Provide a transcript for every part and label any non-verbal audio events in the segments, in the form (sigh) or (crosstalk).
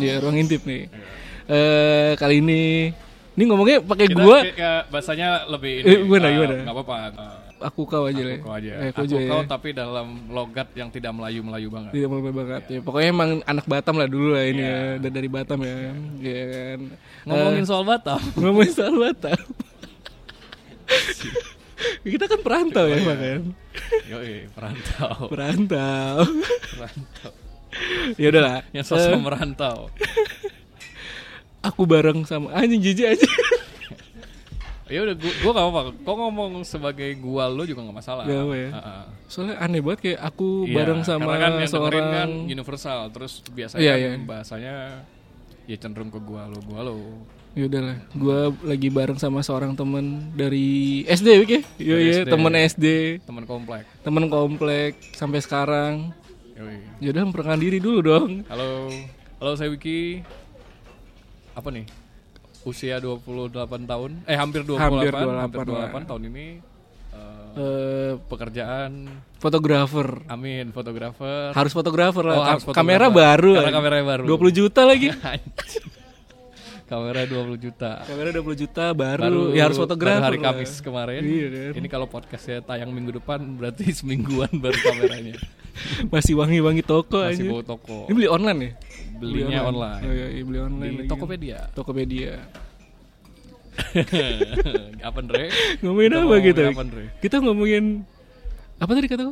Ya ruang intip nih. Eh kali ini ini ngomongnya pakai Kita gua ke bahasanya lebih Eh, gimana, eh, gimana? apa-apa. aku kau aja lah. Kau aja. Eh, aku aja kau ya. tapi dalam logat yang tidak melayu-melayu banget. Tidak mau banget ya. Pokoknya emang anak Batam lah dulu lah ini ya. Dan dari Batam ya. Ya kan. Ngomongin Eh, soal Batam. ngomongin soal Batam. (laughs) Kita kan perantau ya, Bang kan. Yoi, perantau. Perantau. perantau. ya udahlah. Yang sosok Eh, merantau. aku bareng sama anjing jijik aja. Ya udah, gua, gua gak apa-apa. Kau ngomong sebagai gua lo juga gak masalah. Gak apa ya. Heeh. Soalnya aneh banget kayak aku Iya, bareng sama kan yang dengerin seorang kan universal. Terus biasanya kan iya. bahasanya ya cenderung ke gua lo, gua lo. Ya udahlah, gua lagi bareng sama seorang temen dari SD, Wik ya? Iya, iya, SD. temen SD, Teman komplek. temen komplek sampai sekarang. Ya udah memperkenalkan diri dulu dong. Halo, halo saya Wiki. Apa nih? Usia 28 tahun, eh hampir 28, Hampir hampir 28 28, lah. tahun ini. eh, Eh, pekerjaan, fotografer. amin, fotografer. Harus fotografer lah. Oh, harus fotografer. Kamera baru. Karena kameranya baru. 20 juta lagi. (laughs) Kamera 20 juta. Kamera 20 juta baru. ya harus baru fotografer. hari lah. Kamis kemarin. Iya kan. Ini kalau podcastnya tayang minggu depan berarti (laughs) semingguan baru kameranya. Masih wangi-wangi toko Masih aja. bawa toko. Ini beli online ya? Belinya online. Oh iya, iya, beli online Di lagi. Tokopedia. Tokopedia. (laughs) apa Andre? Ngomongin Kita apa gitu? apa, Andre? Kita ngomongin apa tadi kata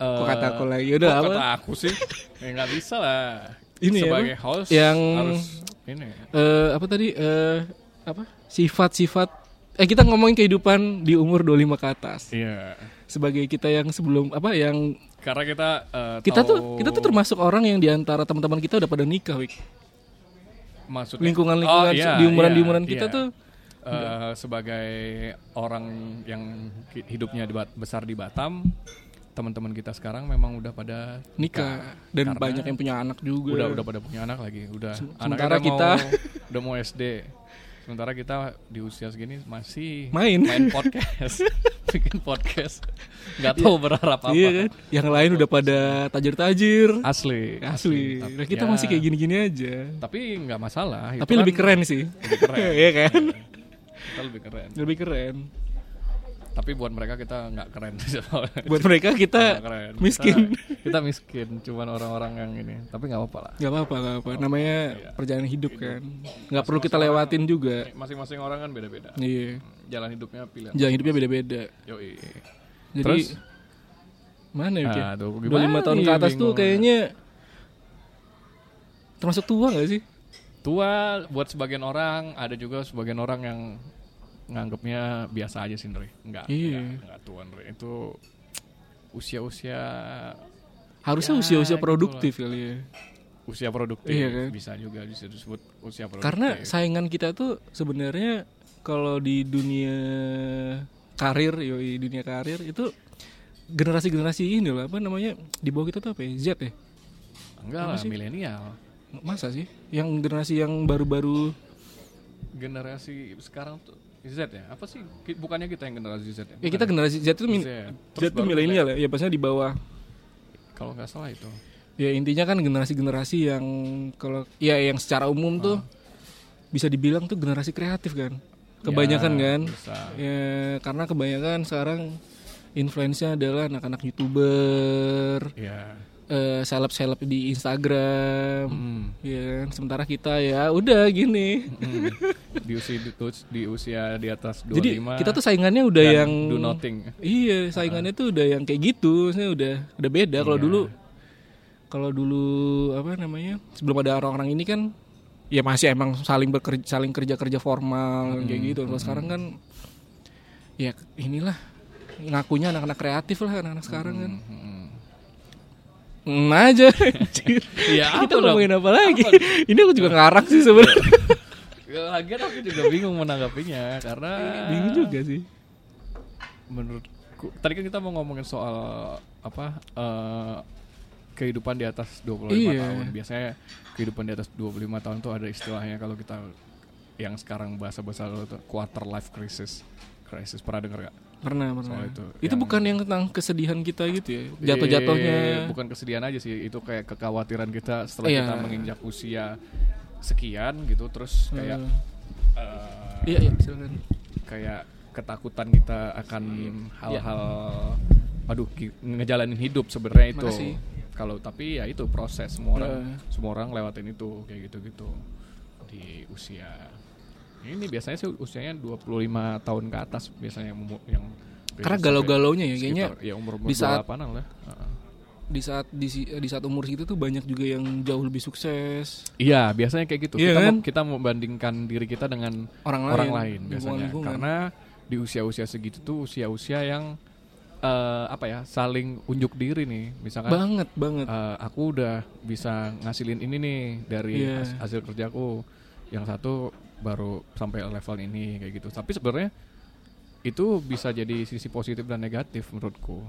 Kok kata aku lagi? Kok apa? kata aku sih? (laughs) ya nggak bisa lah. Ini ya, sebagai apa? host Yang- harus ini. eh apa tadi eh apa sifat-sifat eh kita ngomongin kehidupan di umur 25 ke atas Iya. sebagai kita yang sebelum apa yang Karena kita eh, kita tahu tuh kita tuh termasuk orang yang di antara teman-teman kita udah pada nikah Wik. maksudnya lingkungan-lingkungan Oh, iya, di umuran iya, di umuran kita iya. tuh Eh, sebagai orang yang hidupnya di besar di Batam, teman-teman kita sekarang memang udah pada nikah dan banyak yang punya anak juga. Udah udah pada punya anak lagi udah. Sementara kita- mau, udah mau SD (laughs) sementara kita di usia segini masih Main. main (laughs) podcast (laughs) bikin podcast. Nggak tahu berharap apa. Iya kan? Yang lain udah pada tajir-tajir. Asli asli. Tapi nah, kita ya, masih kayak gini-gini aja. Tapi nggak masalah tapi kan lebih keren sih. lebih keren. Iya kan? Kita lebih keren. Lebih keren tapi buat mereka kita nggak keren buat mereka kita keren. miskin. kita, kita miskin cuman orang-orang yang ini. Tapi nggak apa-apa lah. Nggak apa-apa nggak apa namanya Iya. perjalanan hidup kan. Nggak perlu kita lewatin juga. masing-masing orang kan beda-beda. Iya. Jalan hidupnya pilihan jalan hidupnya beda-beda. Yoi. jadi Terus? mana ya? Ah, 25 gimana tahun ke atas tuh kayaknya termasuk tua gak sih? Tua buat sebagian orang ada juga sebagian orang yang nganggapnya biasa aja sih Ndre enggak Iya. enggak, enggak tua Ndre itu usia-usia harusnya Ya, usia-usia gitu produktif kali ya. Usia produktif Iya kan? bisa juga bisa disebut usia produktif. Karena saingan kita tuh sebenarnya kalau di dunia karir yoi dunia karir itu generasi-generasi ini loh apa namanya di bawah kita tuh apa ya? Z ya? Enggak apa lah milenial. Masa sih? Yang generasi yang baru-baru generasi sekarang tuh Z ya? Apa sih? Bukannya kita yang generasi Z ya? Ya kita generasi Z itu min- Z. Z itu milenial ya? Ya pastinya di bawah. Kalau nggak salah itu. Ya intinya kan generasi-generasi yang kalau ya yang secara umum tuh bisa dibilang tuh generasi kreatif kan? Kebanyakan Ya, kan? bisa. ya karena kebanyakan sekarang influence-nya adalah anak-anak youtuber. Ya eh, seleb-seleb di Instagram. Hmm. ya kan? Sementara kita ya udah gini. Hmm. di usia di, di usia di atas 25 jadi kita tuh saingannya udah yang do nothing. Iya saingannya tuh udah yang kayak gitu. Maksudnya udah udah beda. Kalau Iya. dulu kalau dulu apa namanya sebelum ada orang-orang ini kan ya masih emang saling bekerja saling kerja kerja formal Hmm, kayak gitu. Kalau sekarang kan ya inilah ngakunya anak-anak kreatif lah anak-anak sekarang kan. Hmm. Hmm aja (laughs) anjir. Ya, kita apa dong? ngomongin apa lagi ini aku juga ngarang sih sebenarnya Ya, Lagian aku juga bingung menanggapinya karena bingung juga sih menurutku tadi kan kita mau ngomongin soal apa eh, kehidupan di atas 25 Iya. tahun. Biasanya kehidupan di atas 25 tahun tuh ada istilahnya kalau kita yang sekarang bahasa-bahasa lo tuh quarter life crisis. Crisis pernah denger gak? Pernah, pernah. Soal itu. Itu Yang- bukan yang tentang kesedihan kita gitu ya. Jatuh-jatuhnya. Eh, bukan kesedihan aja sih, itu kayak kekhawatiran kita setelah Iya. kita menginjak usia sekian gitu, terus kayak eh, Iya, iya, silakan. kayak ketakutan kita akan Iya. hal-hal aduh ngejalanin hidup sebenarnya itu Makasih. kalau tapi ya itu proses semua orang Eh. semua orang lewatin itu kayak gitu-gitu di usia ini biasanya sih usianya 25 tahun ke atas biasanya yang yang Karena galau-galaunya ya, kayaknya ya umur, -umur di saat- 28-an lah. Di saat di, di saat umur segitu tuh banyak juga yang jauh lebih sukses. Iya, biasanya kayak gitu. Iya kita kan? kita membandingkan diri kita dengan Orang lain, orang lain biasanya. lingkungan-lingkungan. Karena di usia-usia segitu tuh usia-usia yang eh, apa ya, saling unjuk diri nih. Misalkan Banget, banget. eh, aku udah bisa ngasilin ini nih dari has- hasil kerjaku. Yang satu baru sampai level ini kayak gitu. Tapi sebenarnya itu bisa jadi sisi positif dan negatif menurutku.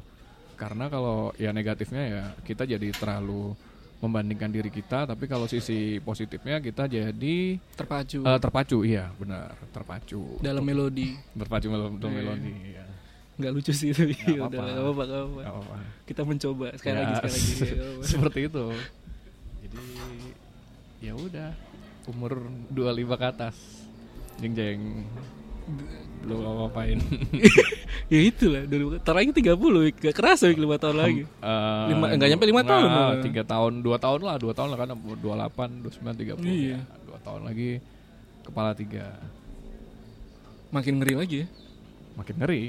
Karena kalau ya negatifnya ya kita jadi terlalu membandingkan diri kita, tapi kalau sisi positifnya kita jadi Terpacu eh, terpacu, iya benar terpacu, dalam melodi. terpacu dalam dalam Iya. melodi. Ya. Nggak lucu sih itu. Nggak Udah, apa-apa. Kita mencoba sekali Ya, lagi, sekali lagi. (laughs) Seperti itu. Jadi ya udah umur 25 ke atas, jeng jeng belum ngapain. (laughs) ya itulah dulu. Lagi 30 Wik. Gak kerasa Wik 5 tahun lagi. Eh, Lima- enggak nyampe lima tahun enggak, malah. tiga tahun dua tahun lah dua tahun lah kan dua delapan dua sembilan tiga puluh Iya. dua tahun lagi kepala tiga Makin ngeri lagi ya. makin ngeri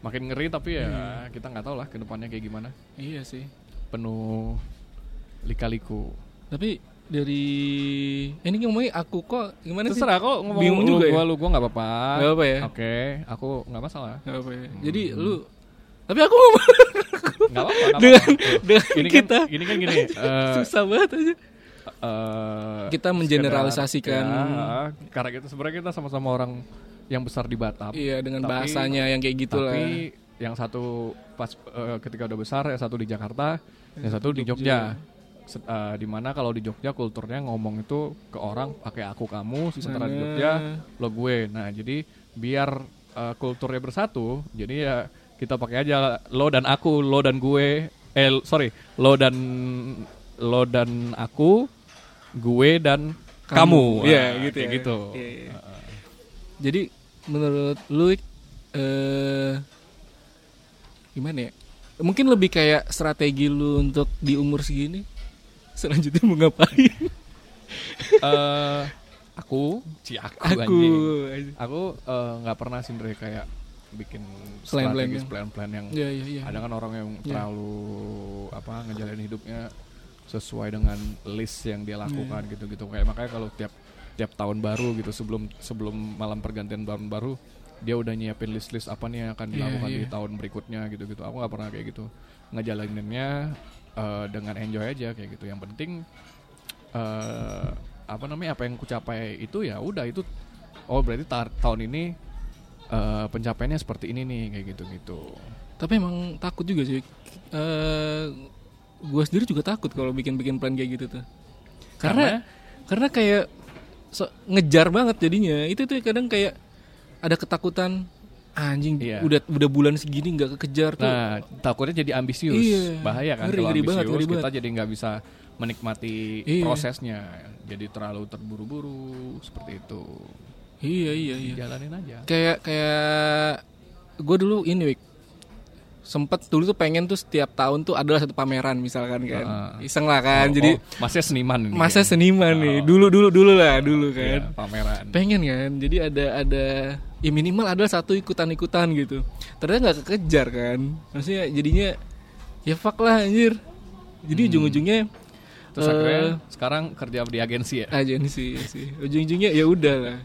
makin ngeri tapi ya kita nggak tahu lah ke depannya kayak gimana Iya sih. penuh lika-liku Tapi dari eh, ini ngomongnya aku kok gimana sih? terserah kok ngomong Bingung lu, juga ya? gua lu gua nggak apa-apa Nggak apa ya? oke aku nggak masalah Nggak apa ya. Jadi lu tapi aku ngomong nggak apa-apa dengan apa-apa. dengan ini kita kan ini kan gini (laughs) eh, susah banget aja. eh, Kita mengeneralisasikan. ya, karena kita sebenarnya kita sama-sama orang yang besar di Batam. Iya dengan Tapi- bahasanya yang kayak gitu lah. Tapi yang satu pas eh, ketika udah besar, yang satu di Jakarta, yang satu di Jogja. Set- eh, di mana kalau di Jogja kulturnya ngomong itu ke orang pakai aku kamu, sementara di. Jogja lo gue. Nah jadi biar eh, kulturnya bersatu, jadi ya kita pakai aja lo dan aku, lo dan gue. Eh sorry, lo dan lo dan aku, gue dan kamu. Iya Nah, gitu kayak ya. gitu. Iya, iya. Jadi menurut lu eh gimana ya? Mungkin lebih kayak strategi lu untuk di umur segini selanjutnya mau ngapain? eh aku, si aku, Aku anjing. Aku eh, nggak pernah sih Ndre, kayak bikin Plan-plan strategis yang- plan-plan yang Iya iya iya. ada kan orang yang Iya. terlalu apa ngejalanin hidupnya sesuai dengan list yang dia lakukan Iya. gitu-gitu kayak makanya kalau tiap tiap tahun baru gitu sebelum sebelum malam pergantian tahun baru dia udah nyiapin list-list apa nih yang akan Iya, dilakukan di iya. tahun berikutnya gitu-gitu aku nggak pernah kayak gitu ngejalaninnya eh, dengan enjoy aja kayak gitu yang penting eh apa namanya apa yang ku capai itu ya udah itu oh berarti ta- tahun ini eh, pencapaiannya seperti ini nih kayak gitu-gitu Tapi emang takut juga sih. Eh gue sendiri juga takut kalau bikin-bikin plan kayak gitu tuh. Karena karena kayak so, ngejar banget jadinya. Itu tuh kadang kayak ada ketakutan anjing Iya. udah udah bulan segini nggak kekejar tuh. Nah, takutnya jadi ambisius, Iya. bahaya kan Ngeri, kalau ngeri ambisius banget, kita banget. jadi nggak bisa menikmati Iya. prosesnya, jadi terlalu terburu-buru seperti itu. Iya iya iya. Jalanin aja. Kayak kayak gue dulu ini Wik. Sempet dulu tuh pengen tuh setiap tahun tuh adalah satu pameran misalkan kan. Heeh. Iseng lah kan. Oh, Jadi oh, masnya seniman ini. masa ya? seniman nih. Oh. Dulu dulu dulu lah dulu Iya, kan. pameran. pengen kan jadi ada ada ya minimal ada satu ikutan ikutan gitu ternyata nggak kekejar kan maksudnya jadinya ya fuck lah anjir jadi ujung ujungnya Terus akhirnya sekarang kerja di agensi ya. agensi sih ujung ujungnya ya udah lah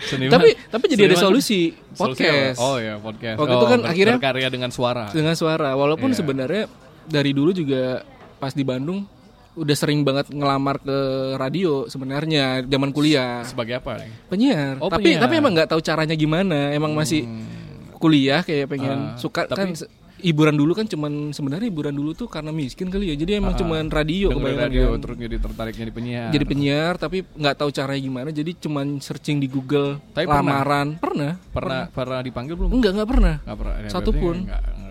Seniman. tapi tapi jadi ada seniman- solusi Solusi podcast apa? Oh ya podcast. Waktu oh, itu kan ber- akhirnya- berkarya dengan suara. dengan suara walaupun Iya. sebenarnya dari dulu juga pas di Bandung udah sering banget ngelamar ke radio sebenarnya zaman kuliah Sebagai apa nih? penyiar Oh, tapi penyiar. tapi emang nggak tahu caranya gimana emang masih kuliah kayak pengen Ah, suka tapi kan hiburan dulu kan cuman sebenarnya hiburan dulu tuh karena miskin kali ya. Jadi emang Ah, cuman radio kebanyakan radio kan. terus jadi tertarik jadi penyiar. Jadi penyiar tapi nggak tahu caranya gimana. Jadi cuman searching di Google Tapi pernah? lamaran. Pernah? pernah pernah dipanggil belum? Enggak, enggak pernah. Nggak pernah. Ya, Satu pun.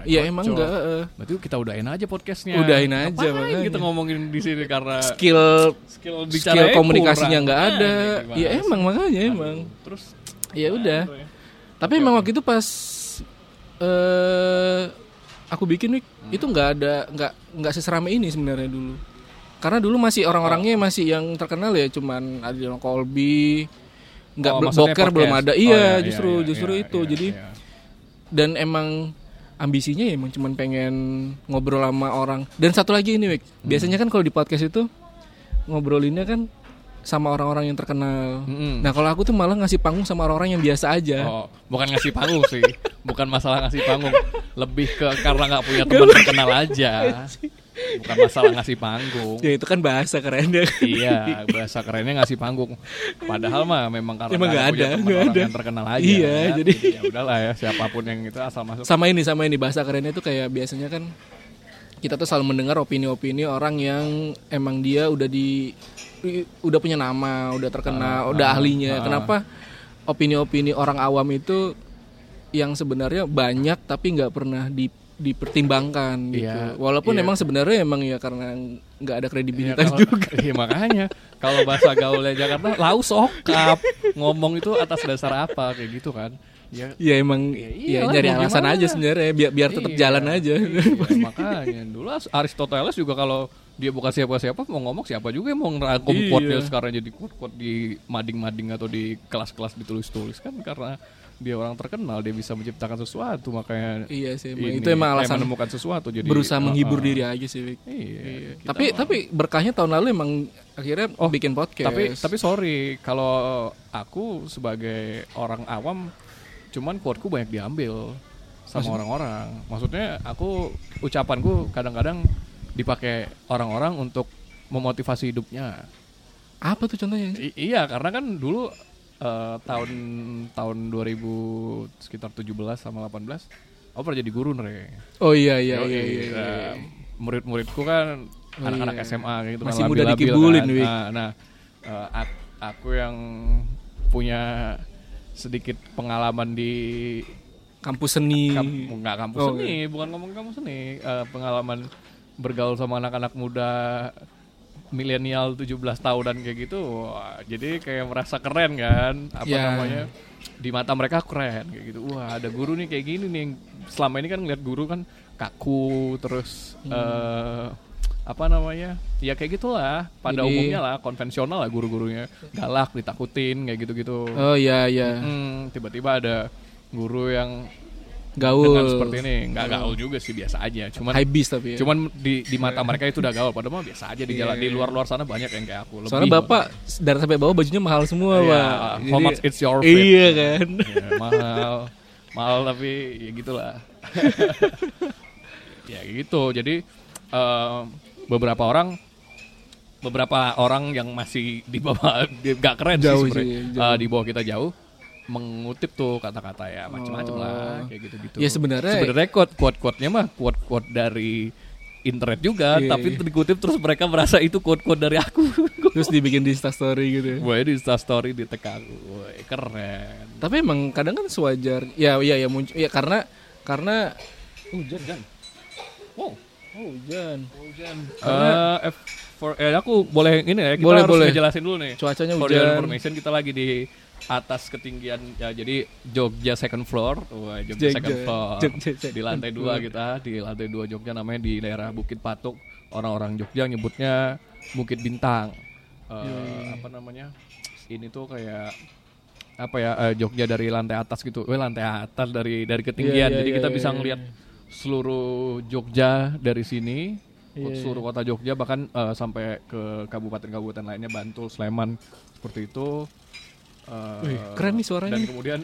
Iya cocok. emang enggak. eh. Berarti kita udahin aja podcastnya. Udahin aja, Ngapain makanya. kita ngomongin di sini karena skill skill skill komunikasinya nggak Nah, ada. Iya sih? emang makanya Aduh, emang. Terus Ya udah. Ya. Tapi emang waktu itu pas eh aku bikin Wik, itu nggak ada nggak nggak seserame ini sebenarnya dulu. Karena dulu masih orang-orangnya masih yang terkenal ya cuman Adriano Colby, nggak Oh, boker belum ada. Oh, Iya, iya, justru iya, justru iya, itu. iya, Jadi iya. dan emang ambisinya ya emang cuman pengen ngobrol sama orang. Dan satu lagi ini Wik, Hmm. biasanya kan kalau di podcast itu ngobrolinnya kan sama orang-orang yang terkenal. Mm-mm. Nah kalau aku tuh malah ngasih panggung sama orang-orang yang biasa aja. Oh, bukan ngasih panggung sih. (laughs) Bukan masalah ngasih panggung. Lebih ke karena nggak punya teman terkenal aja. (laughs) Bukan masalah ngasih panggung. Ya itu kan bahasa keren ya. iya, bahasa kerennya ngasih panggung. Padahal mah memang karena Emang nggak nggak punya ada, orang ada. yang terkenal aja. Iya, kan. jadi- ya udahlah ya siapa pun yang itu asal masuk. sama ini sama ini bahasa kerennya itu kayak biasanya kan kita tuh selalu mendengar opini-opini orang yang emang dia udah di udah punya nama, udah terkenal, udah ahlinya. Kenapa opini-opini orang awam itu yang sebenarnya banyak tapi nggak pernah di dipertimbangkan gitu. Iya, Walaupun iya. emang sebenarnya emang ya karena nggak ada Iya, kredibilitas kalau- juga. Iya makanya kalau bahasa gaulnya Jakarta lau sokap ngomong itu atas dasar apa kayak gitu kan ya Ya emang Ya ya, iyalah, nyari alasan gimana? aja sebenarnya biar biar tetap Iya. jalan aja. Iya, makanya dulu Aristoteles juga kalau dia bukan siapa-siapa mau ngomong siapa juga yang mau ngerangkum Iya. quote-nya sekarang jadi quote-quote di mading-mading atau di kelas-kelas ditulis-tulis kan karena dia orang terkenal dia bisa menciptakan sesuatu makanya iya sih, emang ini, itu emang alasan menemukan sesuatu jadi berusaha uh, menghibur uh. diri aja sih. Wik. Iya, kita tapi tapi berkahnya tahun lalu emang akhirnya Oh, bikin podcast. Tapi tapi sorry kalau aku sebagai orang awam cuman quoteku banyak diambil sama orang-orang. Maksudnya aku ucapanku kadang-kadang dipakai orang-orang untuk memotivasi hidupnya. apa tuh contohnya? I- iya karena kan dulu eh, tahun tahun 2000 sekitar 17 sama 18 aku pernah jadi guru nih. Oh iya iya Yoi, iya iya. iya. eh, Murid-muridku kan Oh, anak-anak iya. SMA gitu kan, Masih muda labil-labil dikibulin, kan. Nah, nah, ak- aku yang punya sedikit pengalaman di Kampus seni. kamp- nggak kampus Oh, seni, bukan ngomong kampus seni, eh, pengalaman bergaul sama anak-anak muda milenial 17 tahunan kayak gitu. Wah, jadi kayak merasa keren kan, apa Ya. namanya? Di mata mereka keren kayak gitu. Wah, ada guru nih kayak gini nih. Selama ini kan ngeliat guru kan kaku terus Hmm. eh, apa namanya? Ya kayak gitulah. Pada Jadi- umumnya lah konvensional lah guru-gurunya. Galak, ditakutin kayak gitu-gitu. Oh iya iya. Hmm, tiba-tiba ada guru yang Gaul. dengan seperti ini nggak gaul juga sih biasa aja cuman High beast tapi ya. cuman di di mata mereka itu udah gaul padahal mah biasa aja di jalan Iya, di iya. luar-luar sana banyak yang kayak aku lebih Soalnya Bapak dari sampai bawah bajunya mahal semua, Iya, Pak. how Jadi- much it's your fit Iya kan. Ya, mahal mahal tapi ya gitulah (laughs) ya gitu jadi eh, beberapa orang beberapa orang yang masih di bawah di- nggak keren Jauh sih sih, jauh. Eh, di bawah kita jauh mengutip tuh kata-kata ya macam-macam lah kayak gitu-gitu. Ya, sebenarnya- sebenarnya quote quote quote-nya mah quote quote dari internet juga, Iya, tapi iya. dikutip terus mereka merasa itu quote quote dari aku. (laughs) Terus dibikin di Insta story gitu. ya. Gue di Insta story di tekan, Woi, keren. Tapi emang kadang kan sewajar. Ya iya ya muncul ya karena karena Hujan kan? Wow. Oh hujan. Hujan. Eh, F for eh, aku boleh ini ya, kita Boleh, harus boleh. ngejelasin dulu nih. Cuacanya For your hujan. information kita lagi di atas ketinggian ya jadi Jogja second floor, Wah, Jogja, Jogja. second floor. Jogja di lantai dua kita, di lantai dua Jogja namanya di daerah Bukit Patuk. Orang-orang Jogja nyebutnya Bukit Bintang. Eh, apa namanya? Ini tuh kayak apa ya eh, Jogja dari lantai atas gitu. Eh lantai atas dari dari ketinggian. Iya, iya, Jadi iya, kita iya, bisa iya. ngelihat seluruh Jogja dari sini. Iya, iya. Seluruh kota Jogja bahkan eh, sampai ke kabupaten-kabupaten lainnya Bantul, Sleman seperti itu. Eh, Wih, keren nih suaranya Dan kemudian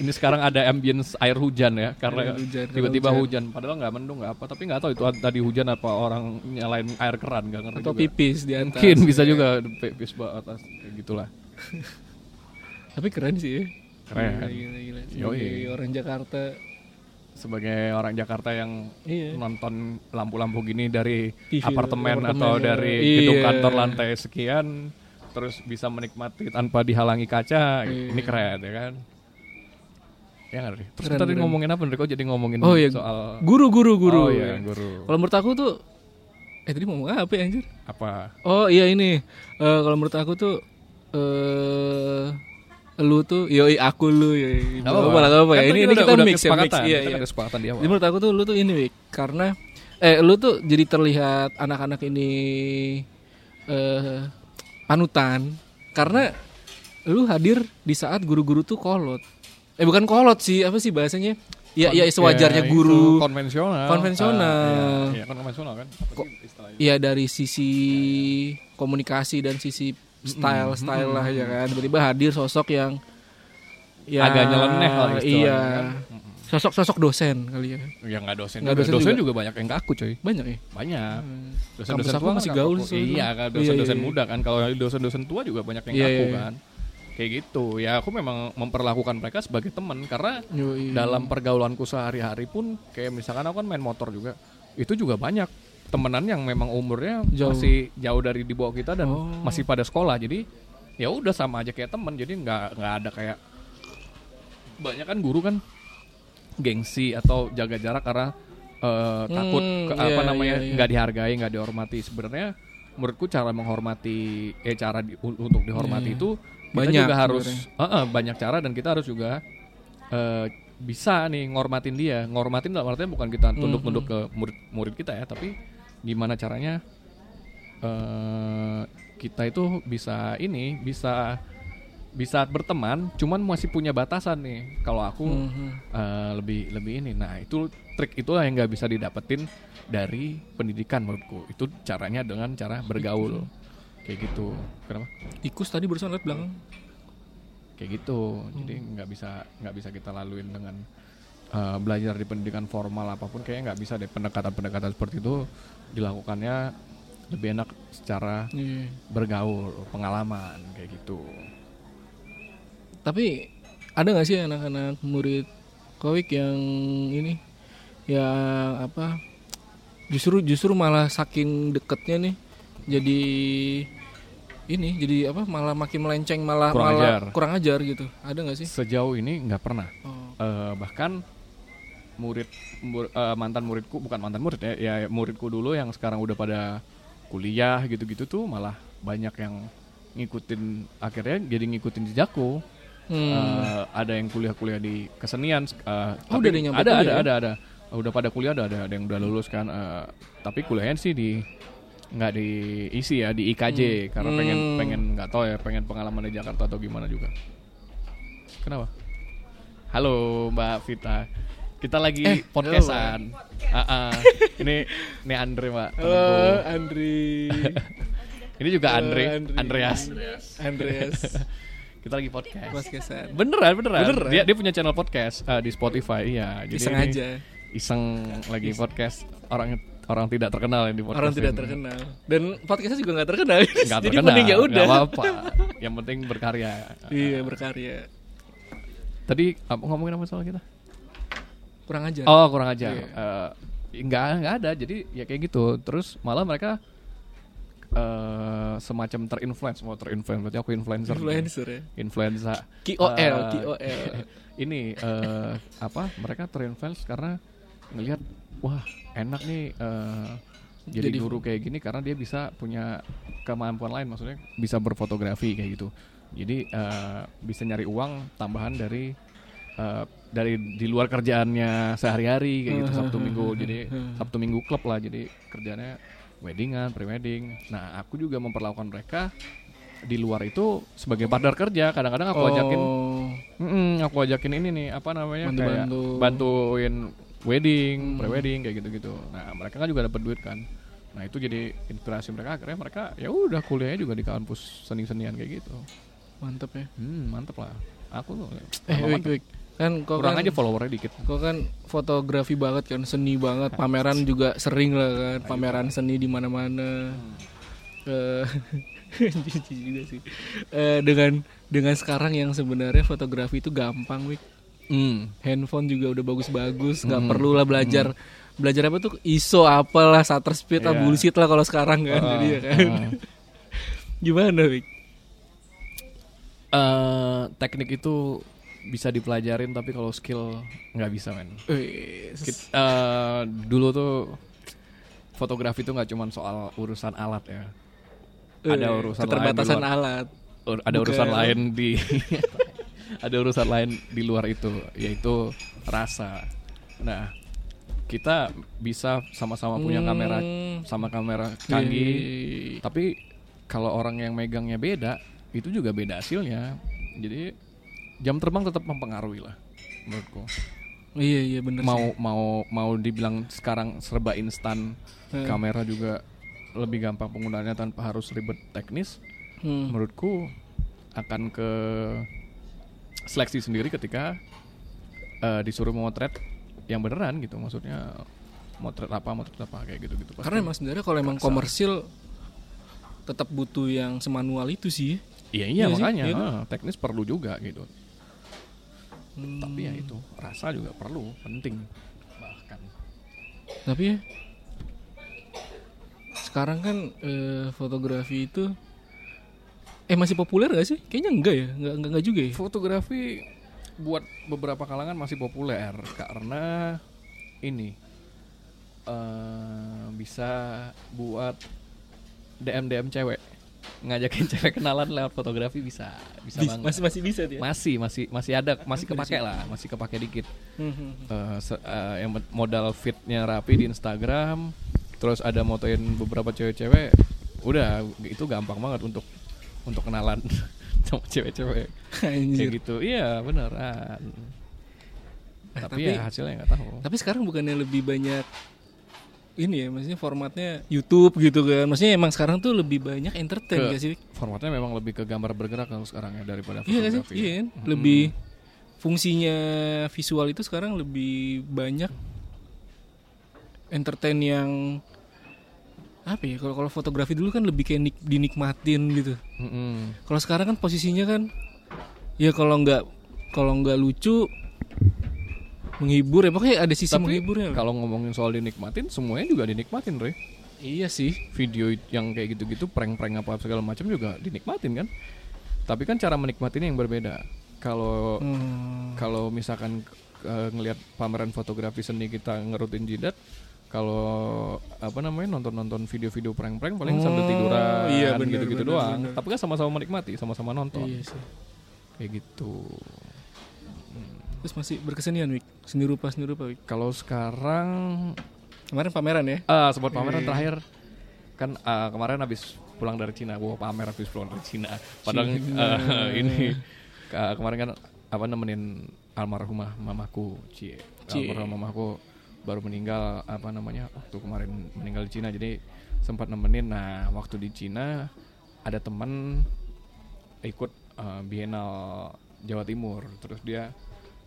ini sekarang ada ambience air hujan ya karena hujan, tiba-tiba karena hujan. Padahal nggak mendung nggak apa, tapi nggak tahu itu tadi hujan apa orang nyalain air keran nggak ngerti Atau juga. pipis di atas. Mungkin bisa juga pipis bawah atas kayak gitulah. (laughs) Tapi keren sih. ya. Keren. Gila, gila, gila. Yoi. Orang Jakarta sebagai orang Jakarta yang Iya. nonton lampu-lampu gini dari TV, apartemen, apartemen, atau ya. dari Iya. gedung kantor lantai sekian terus bisa menikmati tanpa dihalangi kaca Iya. ini keren ya kan ya Ri? terus Keren, tadi keren. ngomongin apa kok jadi ngomongin Oh iya, soal guru guru guru. oh iya guru Kalau menurut aku tuh eh tadi mau ngomong apa ya anjir? apa Oh iya ini. Eh kalau menurut aku tuh eh lu tuh yoi aku lu yoi. Gak apa-apa lah, apa-apa ya. Ini, ini udah- kita udah mix ya, mix. kesepakatan, Iya, iya. kesepakatan di awal Jadi menurut aku tuh lu tuh ini Wik, karena eh lu tuh jadi terlihat anak-anak ini eh panutan karena lu hadir di saat guru-guru tuh kolot. Eh bukan kolot sih, apa sih bahasanya? Ya ya sewajarnya Ya, itu guru. konvensional Konvensional. Iya, iya, kan konvensional kan Apa istilahnya? Iya dari sisi komunikasi dan sisi style style lah ya kan. Tiba-tiba hadir sosok yang ya Agak nyeleneh lah Iya. kan. Sosok-sosok dosen kali ya. ya nggak dosen Nggak dosen dosen, juga. juga. banyak yang kaku coy Banyak ya. banyak Hmm. dosen-dosen Kampus aku tua masih gaul sih. iya kan Iya, dosen-dosen iya, iya. muda kan kalau dosen-dosen tua juga banyak yang Iya, kaku iya, iya. kan kayak gitu ya aku memang memperlakukan mereka sebagai teman karena Yoi. dalam pergaulanku sehari-hari pun kayak misalkan aku kan main motor juga itu juga banyak temenan yang memang umurnya Jauh. masih jauh dari di bawah kita dan Oh. masih pada sekolah jadi ya udah sama aja kayak teman jadi nggak nggak ada kayak banyak kan guru kan gengsi atau jaga jarak karena takut Hmm, ke- iya, apa namanya iya, iya. nggak dihargai nggak dihormati sebenarnya menurutku cara menghormati eh cara di- untuk dihormati Iya. itu kita Banyak juga harus. Eh, eh, banyak cara dan kita harus juga eh, bisa nih ngormatin dia ngormatin dalam artinya bukan kita tunduk-tunduk Hmm, ke murid-murid kita ya tapi gimana caranya eh kita itu bisa ini bisa bisa berteman cuman masih punya batasan nih. Kalau aku Mhm. eh, lebih lebih ini. Nah itu trik itulah yang nggak bisa didapetin dari pendidikan menurutku. Itu caranya dengan cara bergaul. Kayak gitu. Kenapa? Tikus tadi barusan lihat belakang. kayak gitu. Jadi nggak bisa nggak bisa kita laluin dengan eh, belajar di pendidikan formal apa pun. Kayaknya nggak bisa deh pendekatan-pendekatan seperti itu dilakukannya lebih enak secara Iya. bergaul pengalaman kayak gitu Tapi ada nggak sih anak-anak murid Kowik yang ini yang apa justru justru malah saking deketnya nih jadi ini jadi apa malah makin melenceng malah Kurang malah ajar. kurang ajar gitu ada nggak sih sejauh ini nggak pernah oh. Eh, bahkan murid mur- eh, mantan muridku bukan mantan murid ya ya muridku dulu yang sekarang udah pada kuliah gitu-gitu tuh malah banyak yang ngikutin akhirnya jadi ngikutin jejakku Hmm. Eh, ada yang kuliah-kuliah di kesenian eh, Oh, tapi udah ada ada ada ya? ada ada udah pada kuliah ada ada yang udah lulus kan eh, tapi kuliahnya sih di nggak diisi ya di IKJ karena pengen Hmm. pengen nggak tahu ya pengen pengalaman di Jakarta atau gimana juga kenapa halo Mbak Vita kita lagi Eh, podcastan Ah, ah. ini ini Andre Mbak temanku. Halo Andri (laughs) ini juga Andre Andri. Andreas Andreas (laughs) kita lagi podcast Podcastan Beneran, beneran. Beneran? Dia dia punya channel podcast eh, di Spotify, iya. Jadi Iseng ini aja Iseng lagi podcast orang orang tidak terkenal yang di podcast. orang tidak ini. terkenal dan podcastnya juga nggak terkenal Nggak (laughs) jadi terkenal. mending ya udah nggak apa-apa. Yang penting berkarya. iya berkarya Tadi apa ngomongin apa soal kita? Kurang ajar Oh, kurang aja. Iya. Eh, nggak nggak ada. Jadi ya kayak gitu. Terus malah mereka eh semacam terinfluence, mau terinfluence berarti aku influencer. influencer ya Influenza. KOL Eh, KOL (laughs) ini eh, apa mereka terinfluence karena ngelihat wah enak nih eh, jadi, Jadi- guru kayak gini karena dia bisa punya kemampuan lain maksudnya bisa berfotografi kayak gitu jadi eh, bisa nyari uang tambahan dari eh, dari di luar kerjaannya sehari-hari kayak gitu sabtu minggu jadi sabtu minggu klub lah jadi kerjanya weddingan prewedding nah aku juga memperlakukan mereka di luar itu sebagai partner kerja kadang-kadang aku ajakin Oh, Mm-mm, aku ajakin ini nih apa namanya kayak Bantu-bantu. bantuin wedding, Hmm. prewedding kayak gitu-gitu. Nah mereka kan juga dapat duit kan. Nah itu jadi inspirasi mereka akhirnya mereka ya udah kuliahnya juga di kampus seni-senian kayak gitu. mantep ya Hmm mantep lah. Aku tuh eh wik wik kan kau kurang kan aja followernya dikit. kau kan fotografi banget kan seni banget. Pameran juga sering lah kan. Pameran seni di mana-mana. Eh, (laughs) jijik juga sih. Eh, dengan dengan sekarang yang sebenarnya fotografi itu gampang wik. Hmm. handphone juga udah bagus-bagus. Nggak Hmm. perlu lah belajar. Belajar apa tuh? ISO apalah shutter speed lah Iya. bullshit lah kalau sekarang kan. Ah, jadi ya kan. ah. (laughs) gimana Wik? Eh, teknik itu bisa dipelajarin tapi kalau skill nggak bisa men. Eh, dulu tuh fotografi itu nggak cuma soal urusan alat ya. Ada urusan lain keterbatasan luar. alat Ur- ada Bukan. urusan lain di (laughs) ada urusan lain di luar itu yaitu rasa. Nah, kita bisa sama-sama punya kamera Hmm. sama kamera canggih, Iya. tapi kalau orang yang megangnya beda, itu juga beda hasilnya. Jadi jam terbang tetap mempengaruhi lah menurutku. iya iya bener Mau mau mau dibilang sekarang serba instan, Hmm. kamera juga lebih gampang penggunaannya tanpa harus ribet teknis. sih. Hmm. Menurutku akan ke seleksi sendiri ketika eh, disuruh motret yang beneran gitu, maksudnya motret apa motret apa kayak gitu gitu. karena emang sebenarnya kalau emang komersil tetap butuh yang semanual itu sih Iya iya Iya sih, makanya iya kan? teknis perlu juga gitu. Hmm. Tapi ya itu rasa juga perlu penting bahkan. tapi ya sekarang kan eh, fotografi itu eh masih populer gak sih kayaknya enggak ya enggak enggak, enggak juga ya Fotografi buat beberapa kalangan masih populer karena ini eh bisa buat DM DM cewek ngajakin (laughs) cewek kenalan lewat fotografi bisa bisa Bis- banget. masih masih bisa dia masih masih masih ada (laughs) masih kepake lah masih kepake dikit. Eh, se- eh, yang modal fitnya rapi di Instagram terus ada motoin beberapa cewek-cewek udah itu gampang banget untuk untuk kenalan (laughs) sama cewek-cewek. Kayak gitu. Iya beneran. Eh, tapi, tapi- ya hasilnya nggak tahu. Tapi sekarang bukannya lebih banyak ini ya, maksudnya formatnya YouTube gitu kan. Maksudnya emang sekarang tuh lebih banyak entertain Ke- gak sih? formatnya memang lebih ke gambar bergerak kalau sekarang ya daripada Iya gak sih? fotografi Iya ya. kan? Mm-mm. Lebih fungsinya visual itu sekarang lebih banyak entertain yang apa ya? Kalau kalau fotografi dulu kan lebih kayak nik- dinikmatin gitu. Mm-mm. Kalau sekarang kan posisinya kan ya kalau nggak kalau nggak lucu menghibur ya pokoknya ada sisi tapi menghiburnya. kalau ngomongin soal dinikmatin semuanya juga dinikmatin Re Iya sih. video yang kayak gitu-gitu prank-prank apa segala macam juga dinikmatin kan tapi kan cara menikmatinya yang berbeda kalau Hmm. kalau misalkan eh, ngelihat pameran fotografi seni kita ngerutin jidat kalau apa namanya nonton-nonton video-video prank-prank paling sambil Oh, tiduran iya, gitu-gitu doang benar. tapi kan sama-sama menikmati sama-sama nonton Iya sih. kayak gitu Terus masih berkesenian Wik? Seni rupa seni rupa Wik? Kalau sekarang Kemarin pameran ya? Ah sempat pameran Iya. terakhir. Kan ah, kemarin habis pulang dari Cina. Gua pamer habis pulang dari Cina. Padahal Cina. eh, (laughs) ini ka- kemarin kan apa nemenin almarhumah mamaku cie. Cie. almarhumah mamaku baru meninggal apa namanya waktu kemarin meninggal di Cina. Jadi sempat nemenin. Nah waktu di Cina ada teman ikut eh, Biennale Jawa Timur. Terus dia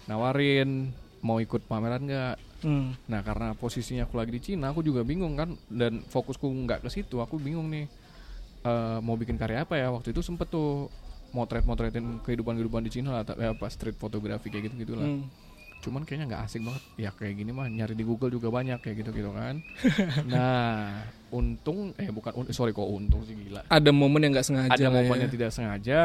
nawarin mau ikut pameran nggak hmm. Nah karena posisinya aku lagi di Cina, aku juga bingung kan dan fokusku nggak ke situ. Aku bingung nih eh, mau bikin karya apa ya. Waktu itu sempet tuh motret-motretin kehidupan-kehidupan di Cina lah, tapi apa street fotografi kayak gitu gitulah. Hmm. Cuman kayaknya nggak asik banget. Ya kayak gini mah nyari di Google juga banyak kayak gitu-gitu kan. (laughs) nah untung eh bukan un- sorry kok untung sih gila. Ada momen yang nggak sengaja Ada momen ya. yang tidak sengaja,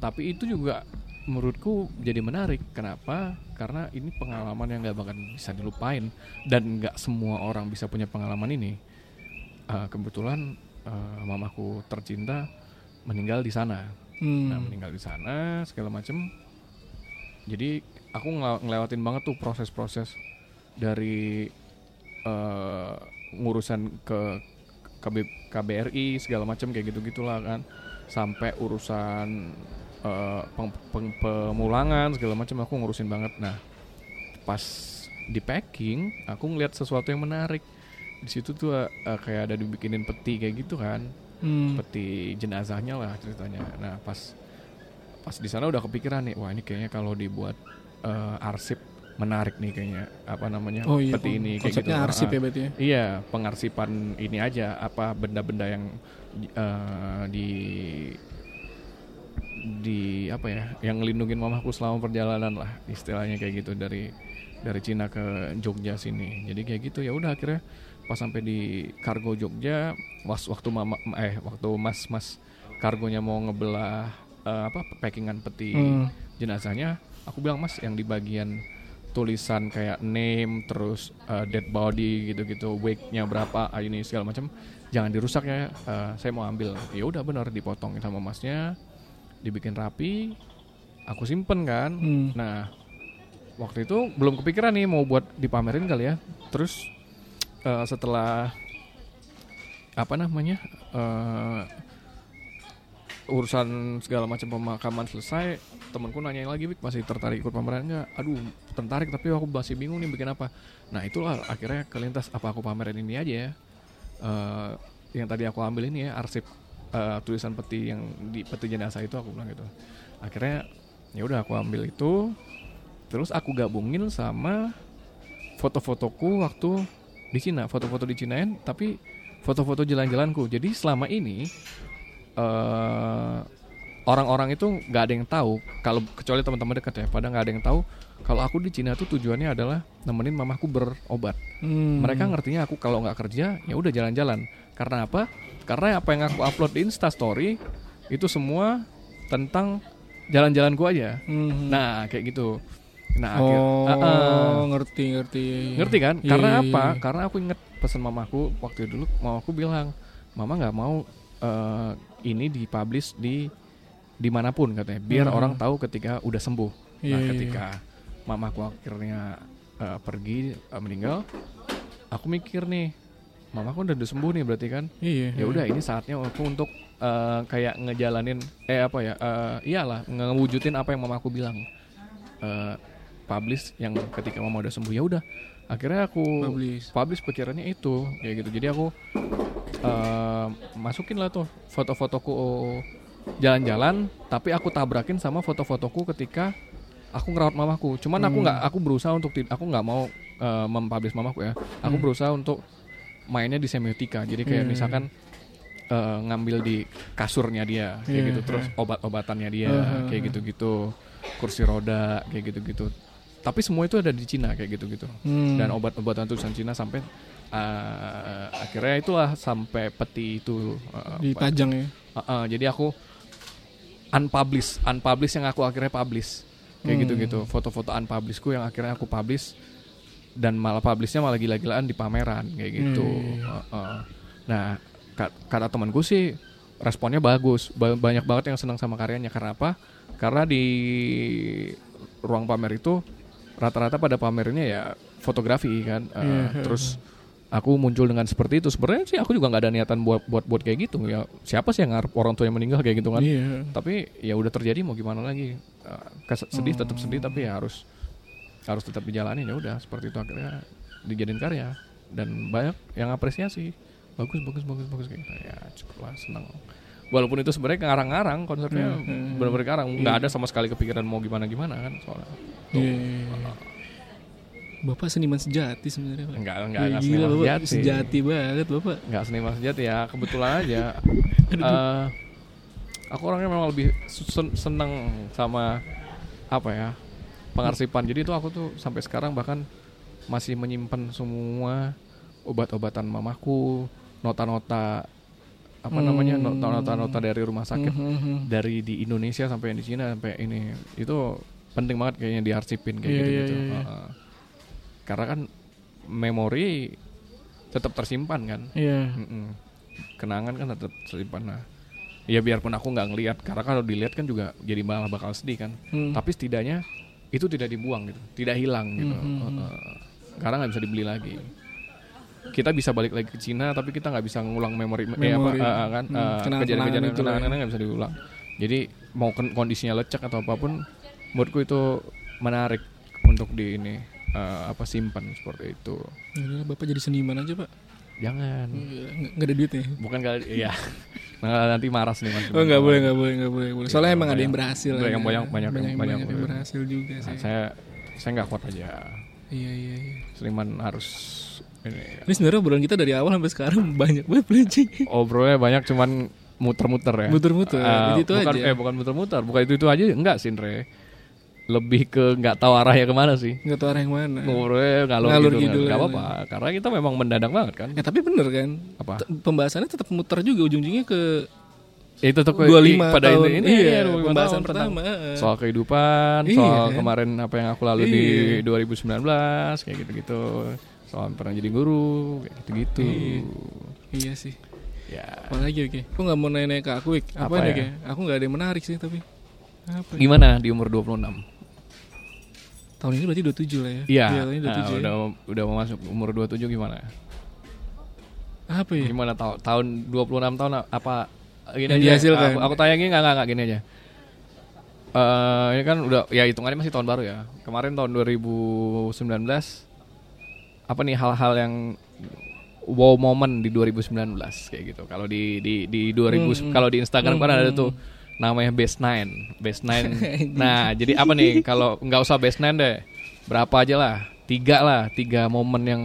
tapi itu juga menurutku jadi menarik. Kenapa? Karena ini pengalaman yang nggak bakal bisa dilupain dan nggak semua orang bisa punya pengalaman ini. Eh, kebetulan eh, mamaku tercinta meninggal di sana. Hmm. Nah, meninggal di sana segala macem. Jadi aku ngel- ngelewatin banget tuh proses-proses dari eh, ngurusan ke KB, KBRI segala macam kayak gitu gitulah kan sampai urusan eh, peng- peng- pemulangan segala macam aku ngurusin banget nah pas di packing aku ngeliat sesuatu yang menarik di situ tuh eh, kayak ada dibikinin peti kayak gitu kan Hmm. peti jenazahnya lah ceritanya. Nah pas pas di sana udah kepikiran nih, wah ini kayaknya kalau dibuat eh, arsip menarik nih kayaknya apa namanya Oh iya. peti ini kayak gitu. Arsip Ah, ya berarti ya. Iya pengarsipan ini aja apa benda-benda yang eh, di di apa ya yang ngelindungin mamaku selama perjalanan lah istilahnya kayak gitu dari dari Cina ke Jogja sini. Jadi kayak gitu ya udah akhirnya pas sampai di kargo Jogja was waktu mama eh waktu mas mas kargonya mau ngebelah eh, apa packingan peti Hmm. jenazahnya aku bilang mas yang di bagian tulisan kayak name terus uh, dead body gitu-gitu wake-nya berapa ah, ini segala macam jangan dirusak ya uh, saya mau ambil. Ya udah benar dipotong sama masnya dibikin rapi aku simpen kan. Hmm. nah waktu itu belum kepikiran nih mau buat dipamerin kali ya. Terus uh, setelah apa namanya uh, urusan segala macam pemakaman selesai temanku nanyain lagi Bik, masih tertarik ikut pameran nggak? Aduh tertarik tapi aku masih bingung nih bikin apa. Nah itulah akhirnya kelintas apa aku pamerin ini aja ya. Eh, yang tadi aku ambil ini ya arsip eh, tulisan peti yang di peti jenazah itu aku bilang gitu. Akhirnya ya udah aku ambil itu terus aku gabungin sama foto-fotoku waktu di Cina foto-foto di Cinain tapi foto-foto jalan-jalanku. Jadi selama ini eh orang-orang itu nggak ada yang tahu kalau kecuali teman-teman dekat ya pada nggak ada yang tahu kalau aku di Cina tuh tujuannya adalah nemenin mamaku berobat Hmm. mereka ngertinya aku kalau nggak kerja ya udah jalan-jalan karena apa karena apa yang aku upload di Insta Story itu semua tentang jalan-jalanku aja Hmm. nah kayak gitu nah akhir oh, Ah, ah. ngerti ngerti. ngerti kan Iya, karena iya, apa iya. karena aku inget pesan mamaku waktu dulu mamaku bilang mama nggak mau eh, ini dipublish di di mana pun katanya biar Hmm. orang tahu ketika udah sembuh Iya, nah iya, ketika mamaku akhirnya eh, pergi eh, meninggal aku mikir nih mamaku udah sembuh nih berarti kan Iya. ya udah ini saatnya aku untuk eh, kayak ngejalanin eh apa ya eh, iyalah ngewujudin apa yang mamaku bilang Eh, publish yang ketika mama udah sembuh ya udah akhirnya aku Publish. publish pikirannya itu kayak gitu jadi aku eh, masukin lah tuh foto-fotoku jalan-jalan tapi aku tabrakin sama foto-fotoku ketika aku ngerawat mamaku cuman aku Hmm. nggak aku berusaha untuk aku nggak mau eh, mempublish mamaku ya aku Hmm. berusaha untuk mainnya di semiotika jadi kayak Iya, misalkan eh, ngambil di kasurnya dia kayak Iya, gitu terus iya. obat-obatannya dia Uh-huh. kayak gitu-gitu kursi roda kayak gitu-gitu tapi semua itu ada di Cina kayak gitu-gitu Hmm. dan obat-obatan tulisan Cina sampai eh, akhirnya itulah sampai peti itu eh, dipajang ya. Uh, uh, jadi aku unpublish, unpublish yang aku akhirnya publish. Kayak Hmm. gitu-gitu. Foto-foto unpublishku yang akhirnya aku publish dan malah publishnya malah gila-gilaan di pameran kayak gitu. Hmm. Uh, uh. Nah, ka- kata temanku sih responnya bagus. Ba- banyak banget yang senang sama karyanya karena apa? Karena di ruang pamer itu rata-rata pada pamernya ya fotografi kan. Uh. Terus aku muncul dengan seperti itu. Sebenarnya sih aku juga nggak ada niatan buat buat buat kayak gitu. Ya siapa sih yang ngarep orang tua yang meninggal kayak gitu kan? Iya. Tapi ya udah terjadi mau gimana lagi? Uh, kes- sedih tetap sedih tapi ya harus harus tetap dijalanin ya udah seperti itu akhirnya dijadiin karya dan banyak yang apresiasi bagus bagus bagus bagus kayak gitu ya cukup lah senang walaupun itu sebenarnya ngarang-ngarang konsepnya Hmm, hmm. benar-benar ngarang nggak ada sama sekali kepikiran mau gimana gimana kan soalnya Tuh. Iya. Bapak seniman sejati sebenarnya, Pak. Enggak, enggak, Ya, enggak gila, seniman Bapak sejati. sejati banget, Bapak. nggak seniman sejati ya kebetulan (laughs) aja Eh, aku orangnya memang lebih sen- seneng sama apa ya pengarsipan jadi itu aku tuh sampai sekarang bahkan masih menyimpan semua obat-obatan mamaku nota-nota apa Hmm. namanya nota- nota-nota dari rumah sakit Mhm, mhm. dari di Indonesia sampai yang di Cina sampai ini itu penting banget kayaknya diarsipin kayak Iya, gitu gitu iya, iya. Karena kan memori tetap tersimpan kan Iya. Mm-mm. kenangan kan tetap tersimpan nah ya biarpun aku nggak ngelihat karena kalau dilihat kan juga jadi malah bakal sedih kan Hmm. tapi setidaknya itu tidak dibuang gitu tidak hilang gitu Hmm, hmm, Uh-uh. karena nggak bisa dibeli lagi kita bisa balik lagi ke Cina tapi kita nggak bisa ngulang memori, eh apa uh, uh, kan Hmm, uh, kenangan-kenangan kejadian-kejadian itu lah ya. kenangan nggak bisa diulang jadi mau kon- kondisinya lecek atau apa pun menurutku itu menarik untuk di ini uh, apa simpan seperti itu Ya Bapak jadi seniman aja, Pak. jangan Iya, Nggak ada duitnya. bukan kali iya (laughs) nah, nanti marah mas Oh nggak boleh nggak boleh nggak boleh. boleh. Soalnya Iya, emang ada yang banyak. berhasil. Banyak- aja. banyak- banyak yang- banyak, banyak banyak yang yang- berhasil juga Nah, sih. saya saya nggak kuat aja Iya iya iya. seniman harus ini Ini sebenarnya obrolan kita dari awal sampai sekarang (laughs) banyak banget pelancing. obrolnya banyak cuman muter-muter ya. Muter-muter, Ah, itu bukan, aja. Eh bukan muter-muter, bukan itu itu aja enggak sih Andre. Lebih ke nggak tahu arahnya ke mana sih. nggak tahu arah yang mana Ngurus ngalur, Ngalur gitu, nggak apa-apa. Karena kita memang mendadak banget kan. ya tapi bener kan Apa? T- pembahasannya tetap muter juga ujung-ujungnya ke Itu tuh 25 pada tahun ini, ini iya, ya, 25 pembahasan tahun pertama heeh. soal kehidupan, Iya, soal kan? kemarin apa yang aku lalui di 2019 kayak gitu-gitu. Soal pernah jadi guru kayak gitu-gitu. iya sih Ya. apalagi oke aku nggak mau nanya ke aku Wik. apa, Apa ya? Aku nggak ada yang menarik sih tapi apa ya? Gimana di umur 26? Tahun ini berarti 27 lah ya Iya. tahun ini Nah, 27 ya. udah udah mau masuk umur 27 gimana? apa ya Gimana tahun tahun 26 tahun apa gini Yang aja. dihasilkan. Aku, aku tanya gini enggak enggak gini aja. Eh ini kan udah ya hitungannya masih tahun baru ya. Kemarin tahun 2019 apa nih hal-hal yang wow moment di 2019 kayak gitu. Kalau di di di 2000 kalau di Instagram kan ada tuh namanya best nine, best nine. (laughs) nah, jadi apa nih kalau nggak usah best nine deh. Berapa aja lah? Tiga lah, tiga momen yang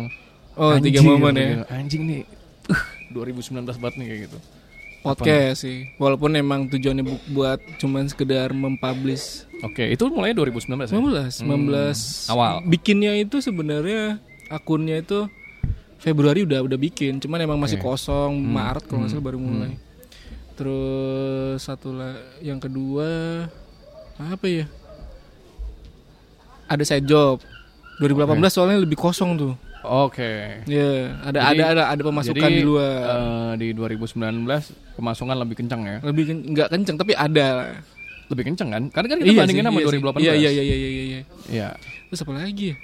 oh tiga Anjing, momen ya. Anjing nih. Uh, 2019 banget nih kayak gitu. podcast sih walaupun emang tujuannya bu- buat cuman sekedar mempublish Oke, itu mulai 2019 ya? 19 19 Hmm, awal. bikinnya itu sebenarnya akunnya itu Februari udah udah bikin cuman emang masih Oke. kosong Hmm, Maret kalau nggak hmm, salah baru mulai terus satu lah yang kedua apa ya ada side job 2018 soalnya lebih kosong tuh Oke. ya ada Jadi- ada ada ada pemasukan Jadi, di luar eh, di 2019 pemasukan lebih kencang ya. lebih ken- nggak kenceng tapi ada. Lebih kencang kan? Karena kan kita bandingin sih, sama iya sih. 2018. Iya iya iya iya iya iya. Iya. Terus apa lagi ya?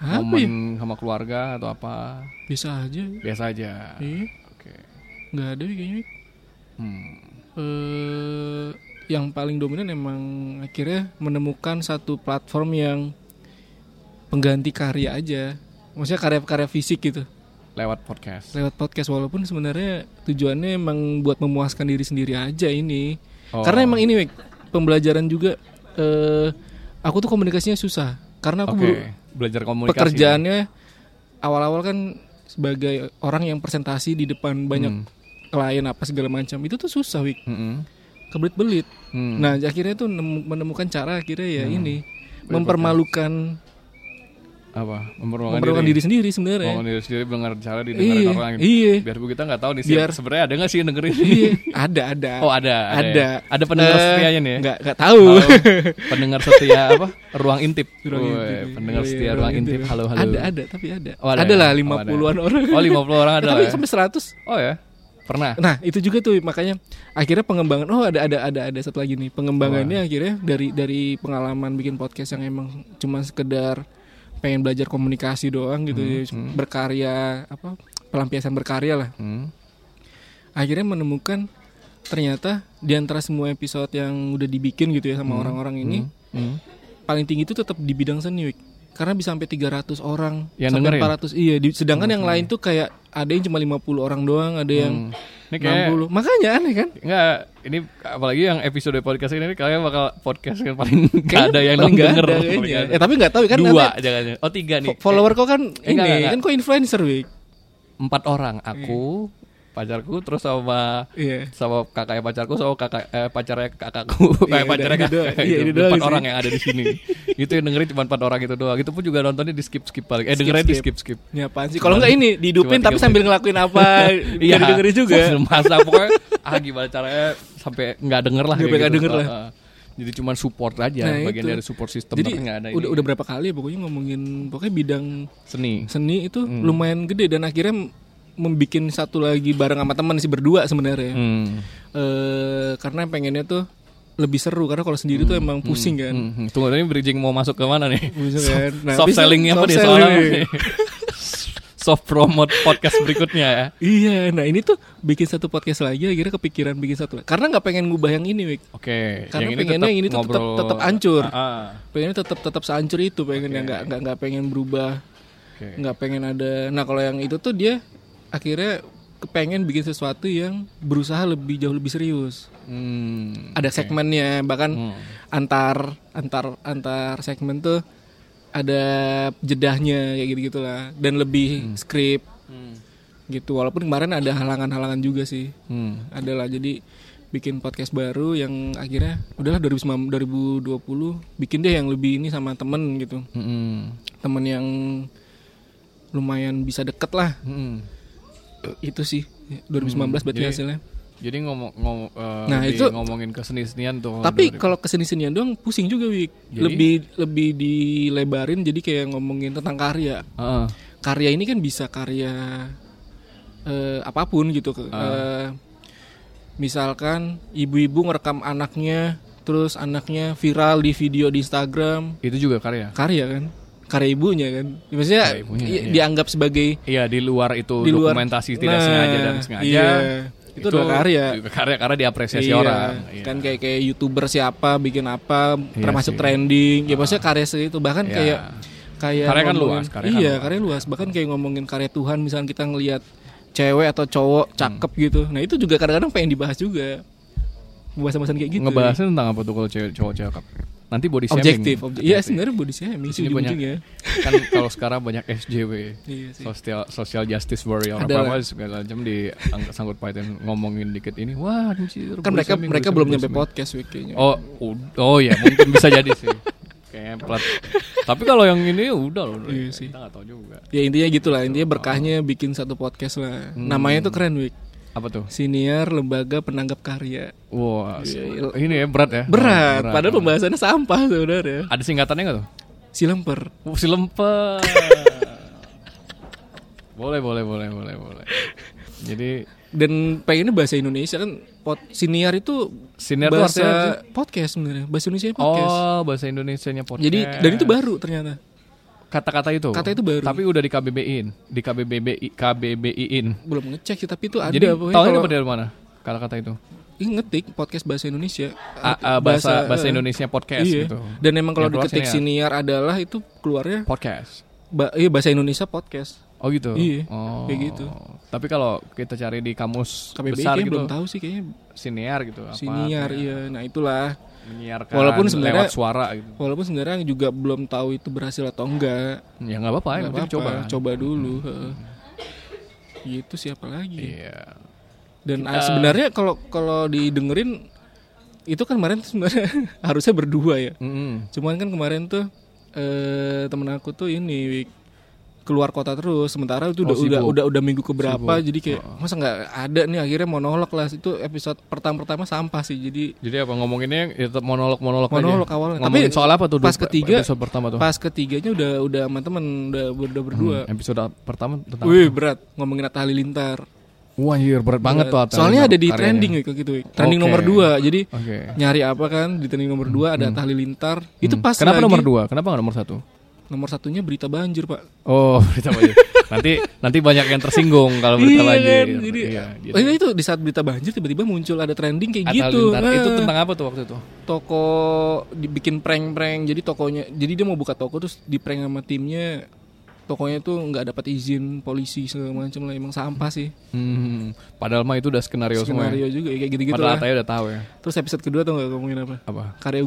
Apa Momen ya? sama keluarga atau apa? Bisa aja. Biasa aja. Iya. Nggak ada kayaknya. Hmm. Eh, yang paling dominan emang akhirnya menemukan satu platform yang pengganti karya aja. Maksudnya karya-karya fisik gitu. Lewat podcast. Lewat podcast walaupun sebenarnya tujuannya emang buat memuaskan diri sendiri aja ini. Oh. Karena emang ini Wik, pembelajaran juga eh aku tuh komunikasinya susah. Karena aku baru Belajar komunikasi. pekerjaannya awal-awal kan sebagai orang yang presentasi di depan banyak Hmm. Klien apa segala macam itu tuh susah Wik Mm-mm. kebelit-belit Hmm. nah akhirnya tuh nemu- menemukan cara akhirnya ya Hmm. ini mempermalukan apa? Mempermalukan mempermalukan diri, sendiri sebenarnya Mempermalukan diri sendiri dengar cara didengarin iya orang. iya Biar kita nggak tahu nih Biar- sebenarnya ada nggak sih yang dengerin (laughs) iya ada ada Oh ada, ada, ada ya? ada pendengar Eh, setianya nih ya. nggak nggak tahu Oh, (laughs) pendengar setia apa? Ruang intip. Ruang Woi, intip, iya. pendengar Iya, setia ruang ruang intip. intip. Halo halo. ada ada tapi ada Oh, ada ada ya? lah Oh, lima ada. puluhan orang Oh 50 orang ada tapi lah ya. sampai 100 Oh ya. Pernah. Nah itu juga tuh makanya akhirnya pengembangan oh ada ada ada ada satu lagi nih pengembangannya akhirnya dari dari pengalaman bikin podcast yang emang cuma sekedar pengen belajar komunikasi doang gitu ya, hmm. berkarya apa pelampiasan berkarya lah Hmm. akhirnya menemukan ternyata di antara semua episode yang udah dibikin gitu ya sama Hmm. orang-orang ini Hmm. paling tinggi itu tetap di bidang seni Wik. Karena bisa sampai 300 orang Yang sampai dengerin? 400 iya di- sedangkan yang lain tuh kayak ada yang cuma 50 orang doang ada yang Hmm. Ini kayak 60 makanya aneh kan Enggak, ini apalagi yang episode podcast ini kalian bakal podcast yang paling (laughs) gak ada yang paling nggak denger. ada kayaknya. Eh tapi nggak tahu kan Dua jangan. Oh tiga nih. fo- follower kok kan Eh, ini enggak, enggak, kan kok influencer Wik. empat orang aku pacarku terus sama Iya. sama kakaknya pacarku sama kakak eh, pacarnya kakakku Iya, kayak (laughs) pacarnya ini kakak doang. Iya, itu. empat sih. orang yang ada di sini (laughs) itu yang dengerin cuma empat orang itu doang itu pun juga nontonnya di skip skip paling eh Skip, dengerin di skip. skip Ini apaan sih? Kalau nggak ini dihidupin tapi sambil ngelakuin apa? (laughs) Iya. dengerin juga. masa pokoknya ah gimana caranya sampai nggak denger lah Sampai nggak gitu. denger lah. Ah, ah. jadi cuma support aja Nah, bagian itu. dari support system Jadi ada udah ini. udah berapa kali ya pokoknya ngomongin pokoknya bidang seni seni itu Hmm. lumayan gede dan akhirnya membikin satu lagi bareng sama teman sih berdua sebenarnya. hmm. Eh karena pengennya tuh lebih seru karena kalau sendiri tuh emang pusing kan. Hmm, hmm. Tunggu ini bridging mau masuk ke mana nih? Pusing (laughs) kan. Nah, soft sellingnya apa soft nih soalnya? (laughs) soft promote podcast berikutnya ya. Iya, nah ini tuh bikin satu podcast lagi akhirnya kepikiran bikin satu lagi. Karena nggak pengen ngubah yang ini, Wik. Oke. Karena yang pengennya ini tuh tetap ngobrol- tetap hancur. Ah, ah. Pengennya tetap tetap sehancur itu, pengennya Oke. nggak nggak nggak pengen berubah, nggak pengen ada. Nah kalau yang itu tuh dia akhirnya kepengen bikin sesuatu yang berusaha lebih jauh lebih serius. Hmm. Ada segmennya, bahkan Hmm. antar antar antar segmen tuh ada jedahnya kayak gitu gitulah dan lebih skrip Hmm. gitu walaupun kemarin ada halangan-halangan juga sih Hmm. adalah jadi bikin podcast baru yang akhirnya udahlah 2019 2020 bikin deh yang lebih ini sama temen gitu Mm-mm. temen yang lumayan bisa deket lah Mm-mm. Itu sih 2019 berarti jadi- hasilnya Jadi ngomong ngomong eh, Nah, itu- ngomongin kesenian tuh. tapi kalau keseni senian doang pusing juga Wik Jadi? lebih lebih dilebarin jadi kayak ngomongin tentang karya Heeh. karya ini kan bisa karya eh, apa pun gitu ke- eh, misalkan ibu-ibu ngerekam anaknya terus anaknya viral di video di Instagram itu juga karya. karya kan karya ibunya kan maksudnya Karya ibunya, i- iya. dianggap sebagai Iya di luar itu Di luar- dokumentasi tidak Nah, sengaja dan sengaja. iya. Itu adalah karya. karya karena diapresiasi Iya, orang. Iya. kan kayak kayak youtuber siapa bikin apa Iya termasuk sih. trending ya maksudnya karya itu bahkan Iya. kayak kayak Karya kan luas, karya kan iya luas. karya luas bahkan kayak ngomongin karya Tuhan misalnya kita ngelihat cewek atau cowok cakep gitu nah itu juga kadang-kadang pengen dibahas juga bahasan-bahasan kayak gitu Ngebahasnya tentang apa tuh kalau cewek cowok cakep? Nanti body shaming. objektif obje- iya sebenarnya body shaming sih banyak ujung-ujungnya (laughs) kan kalau sekarang banyak SJW. iya sih Social social justice warrior Ada apa segala macam di ang- sangkut pautin ngomongin dikit ini wah anjir kan mereka shaming, mereka belum nyampe podcast kayaknya Oh, oh ya mungkin bisa jadi sih. (laughs) Kayaknya plat. Tapi kalau yang ini udah loh. Iya sih. Kita nggak tahu juga. ya intinya gitulah intinya berkahnya bikin satu podcast lah Hmm. namanya tuh keren week Apa tuh? siniar lembaga penanggap karya Wah, Iya, ini ya berat ya. berat, padahal pembahasannya sampah sebenarnya Ada singkatannya nggak tuh? si lemper Oh, si lemper. (laughs) boleh, boleh, boleh, boleh, boleh. Jadi dan pengennya bahasa Indonesia kan pot siniar itu senior bahasa podcast sebenarnya bahasa Indonesia podcast Oh, bahasa Indonesianya podcast. jadi dan itu baru ternyata kata-kata itu. Kata itu baru. Tapi udah di KBBI-in, di KBBI KBBI-in. belum ngecek sih tapi itu ada Jadi dari mana? Kata-kata itu. Ih, ngetik podcast bahasa Indonesia A- a- bahasa bahasa eh, Indonesia podcast iya. gitu. dan emang kalau diketik siniar. siniar adalah itu keluarnya Podcast. ba iya bahasa Indonesia podcast Oh gitu. Iya, Oh. kayak gitu. Tapi kalau kita cari di kamus KBBI besar gitu, belum tahu sih kayaknya siniar gitu. Apa, siniar iya nah itulah Menyiarkan Walaupun sebenarnya- lewat suara gitu. walaupun sebenarnya juga belum tahu itu berhasil atau enggak Ya nggak apa-apa, yang Nggak penting apa-apa, coba. coba dulu heeh. gitu siapa lagi Iya. dan ah, sebenarnya kalau kalau didengerin itu kan kemarin sebenarnya (laughs) harusnya berdua ya Mm-mm. cuman kan kemarin tuh eh temen aku tuh ini keluar kota terus sementara itu udah Oh, udah udah udah minggu keberapa Sibuk. jadi kayak masa nggak ada nih akhirnya monolog lah itu episode pertama pertama sampah sih jadi Jadi apa ngomonginnya ya tetap monolog-monolog aja. Monolog awalnya. Ngomongin Tapi soal apa tuh? pas ketiga- episode pertama tuh. pas ketiganya udah udah sama temen udah udah berdua Hmm, episode pertama tentang Wih berat ngomongin Atta Halilintar. Wah, anjir berat banget tuh Atta Soalnya ada di karyanya. trending gitu. Trending Oke. nomor 2 Jadi Oke. nyari apa kan di trending nomor 2 ada Atta Halilintar. Itu Hmm. pas Kenapa lagi- nomor dua? Kenapa nggak nomor satu? Nomor satunya berita banjir, Pak. Oh, (laughs) berita banjir. nanti nanti banyak yang tersinggung kalau berita Iya banjir. kan? Jadi iya, gitu. Oh, ini itu di saat berita banjir tiba-tiba muncul ada trending kayak Atta gitu. Nah, Itu tentang apa tuh waktu itu? toko dibikin prank-prank. Jadi tokonya jadi dia mau buka toko terus di prank sama timnya. Tokonya tuh nggak dapat izin polisi segala macam lah emang sampah sih. Hmm, padahal mah itu udah skenario, semua. Skenario juga ya, kayak gitu-gitu Padahal lah. Ataya udah tahu ya. Terus episode kedua tuh nggak ngomongin apa? Apa? Karya.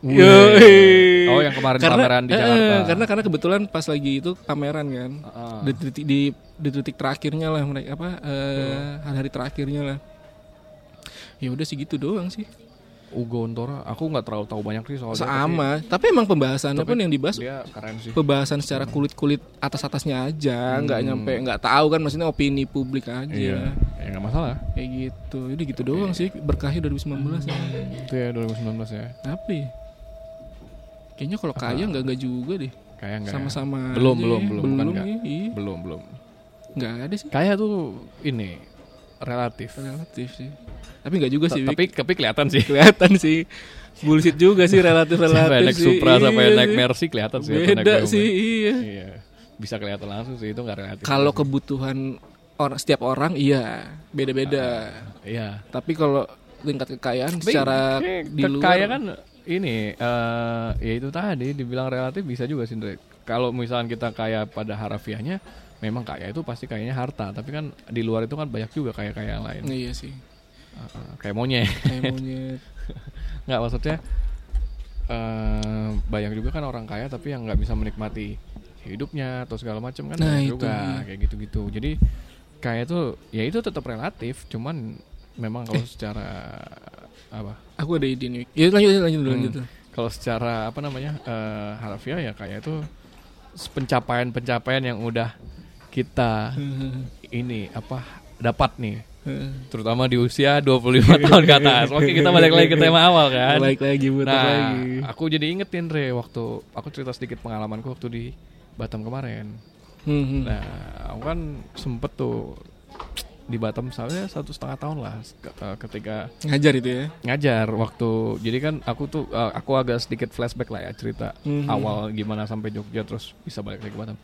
Yoi. Oh, yang kemarin pameran di eh, Jakarta. karena karena kebetulan pas lagi itu pameran kan. Heeh. Di detik di, di detik terakhirnya lah mereka apa eh, hari-hari terakhirnya lah. Ya udah sih gitu doang sih. Ugo Ontora, aku nggak terlalu tahu banyak sih soalnya. Sama. Tapi, emang pembahasannya Tapi pun yang dibahas Dia keren sih. pembahasan secara kulit-kulit atas-atasnya aja, nggak nyampe nggak tahu kan maksudnya opini publik aja. Hmm. Iya, ya nggak masalah. Kayak gitu. Udah gitu doang sih berkahnya 2019 ya. Itu ya 2019 ya. Ya? Kayaknya kalau kaya nggak nggak juga deh. Kayak nggak. ya? Sama-sama. Belum, aja belum, ya. belum, bukan belum ya, iya. Belum, belum. Nggak ada sih. Kayak tuh ini relatif. Relatif sih. Tapi nggak juga sih. Tapi tapi kelihatan sih. kelihatan sih. Bullshit juga sih (laughs) relatif relatif Sampai naik sih. Supra sampai Iya naik sih. Mercy kelihatan sih. Beda sih, iya. Iya. Bisa kelihatan langsung sih itu nggak relatif. Kalau kebutuhan orang setiap orang iya beda-beda. iya. Tapi kalau tingkat kekayaan Tapi secara di luar kaya kan ini eh ya itu tadi dibilang relatif bisa juga sih. Kalau misalnya kita kaya pada harafiahnya memang kaya itu pasti kayaknya harta tapi kan di luar itu kan banyak juga kaya kaya yang lain Iya sih. Eh, kayak monyet Kayak (laughs) monyet. nggak maksudnya eh banyak juga kan orang kaya tapi yang nggak bisa menikmati hidupnya atau segala macam kan Nah, itu juga dia. kayak gitu-gitu jadi kayak itu ya itu tetap relatif cuman memang kalau secara apa Aku ada ide nih. Ya lanjut lanjut dulu Hmm. lanjut. kalau secara apa namanya eh, harfiah ya kayak itu pencapaian-pencapaian yang udah kita ini apa dapat nih terutama di usia 25 (laughs) tahun ke atas. Oke, kita balik lagi ke tema awal kan. Balik lagi putar Nah, lagi. aku jadi ingetin Re waktu aku cerita sedikit pengalamanku waktu di Batam kemarin. Hmm, Nah, aku kan sempet tuh di Batam soalnya satu setengah tahun lah eh, ketika Ngajar itu ya. ngajar waktu jadi kan aku tuh eh, aku agak sedikit flashback lah ya cerita Mhm. awal gimana sampai Jogja terus bisa balik lagi ke Batam.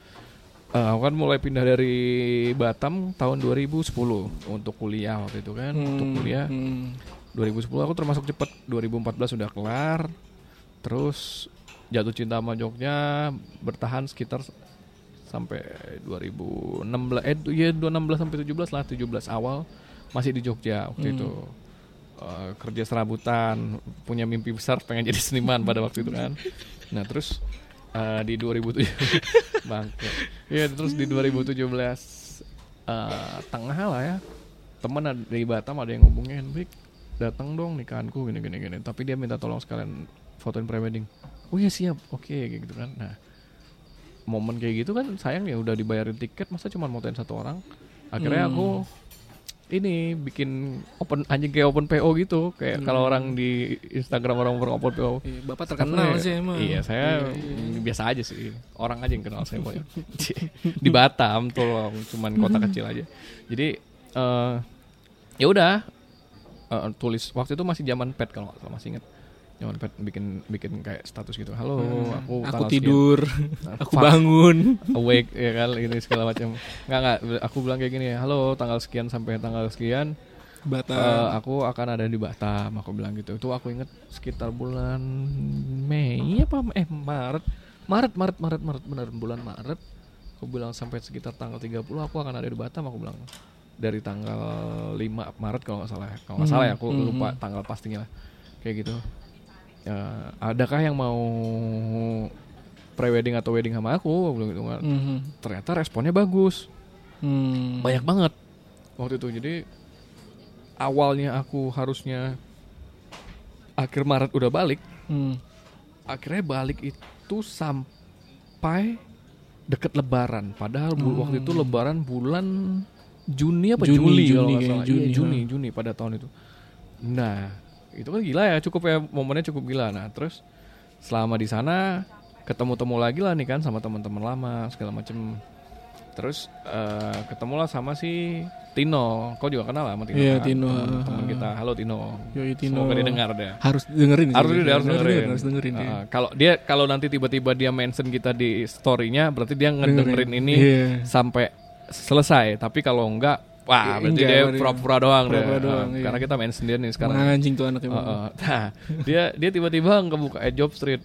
Eh, aku kan mulai pindah dari Batam tahun 2010 untuk kuliah waktu itu kan untuk Hmm, kuliah hmm. 2010 aku termasuk cepet 2014 sudah kelar terus jatuh cinta sama Jogja bertahan sekitar sampai 2016 eh iya 2016 sampai 17 lah 17 awal masih di Jogja waktu Hmm. itu Eh, kerja serabutan punya mimpi besar pengen jadi seniman pada waktu itu kan nah terus eh, di 2007 (laughs) bangke. Iya terus di 2017 eh, tengah lah ya. Temen ada dari Batam ada yang ngomongin Bik datang dong nikahanku gini gini gini. Tapi dia minta tolong sekalian fotoin prewedding. Oh iya siap. Oke kayak gitu kan. Nah momen kayak gitu kan sayang ya udah dibayarin tiket masa cuma motoin satu orang? Akhirnya Hmm. aku ini bikin open anjing kayak open PO gitu kayak kalau orang di Instagram orang orang open PO Iya, Bapak Karena terkenal ya- sih emang. Iya, saya Iya, iya. mm, biasa aja sih. Orang aja yang kenal saya pokoknya. (laughs) Di Batam tolong, cuman kota kecil aja. Jadi eh ya udah eh, tulis waktu itu masih zaman pet kalau nggak salah masih inget. Zaman pet bikin bikin kayak status gitu. Halo, Hmm. aku aku tidur, sekian. aku Fuck, bangun. (laughs) awake ya kan ini segala macam. Enggak enggak, aku bilang kayak gini, halo tanggal sekian sampai tanggal sekian Batam. Eh, aku akan ada di Batam aku bilang gitu itu aku inget sekitar bulan Mei apa eh Maret Maret Maret Maret Maret benar bulan Maret aku bilang sampai sekitar tanggal 30 aku akan ada di Batam aku bilang dari tanggal 5 Maret kalau nggak salah ya. kalau nggak salah ya aku Hmm, lupa hmm. tanggal pastinya lah kayak gitu Eh, adakah yang mau prewedding atau wedding sama aku bilang gitu kan Mhm. ternyata responnya bagus Hmm. banyak banget waktu itu jadi awalnya aku harusnya akhir Maret udah balik Hmm. akhirnya balik itu sampai deket Lebaran padahal Hmm. waktu itu Lebaran bulan Juni apa Juni, Juli, kalau Juni salah. Juni, Iya, Juni ha. Juni pada tahun itu nah itu kan gila ya cukup ya momennya cukup gila. Nah terus selama di sana ketemu-temu lagi lah nih kan sama teman-teman lama segala macem. Terus eh, ketemulah sama si Tino. Kau juga kenal lah sama Tino Iya, kan? Tino, teman, teman kita. Halo Tino. Yoi, Tino. semoga didengar deh Harus dengerin sih. harus dia harus dengerin, harus dengerin dia. Ah, kalau dia kalau nanti tiba-tiba dia mention kita di storynya berarti dia ngedengerin ini Iya. sampai selesai. Tapi kalau enggak wah Iya, berarti enggak, dia pura-pura doang deh pura-pura doang, Ah, iya. karena kita main sendiri nih sekarang Anjing tuh anaknya. Uh, uh. Nah, dia dia tiba-tiba ngebuka eh, job street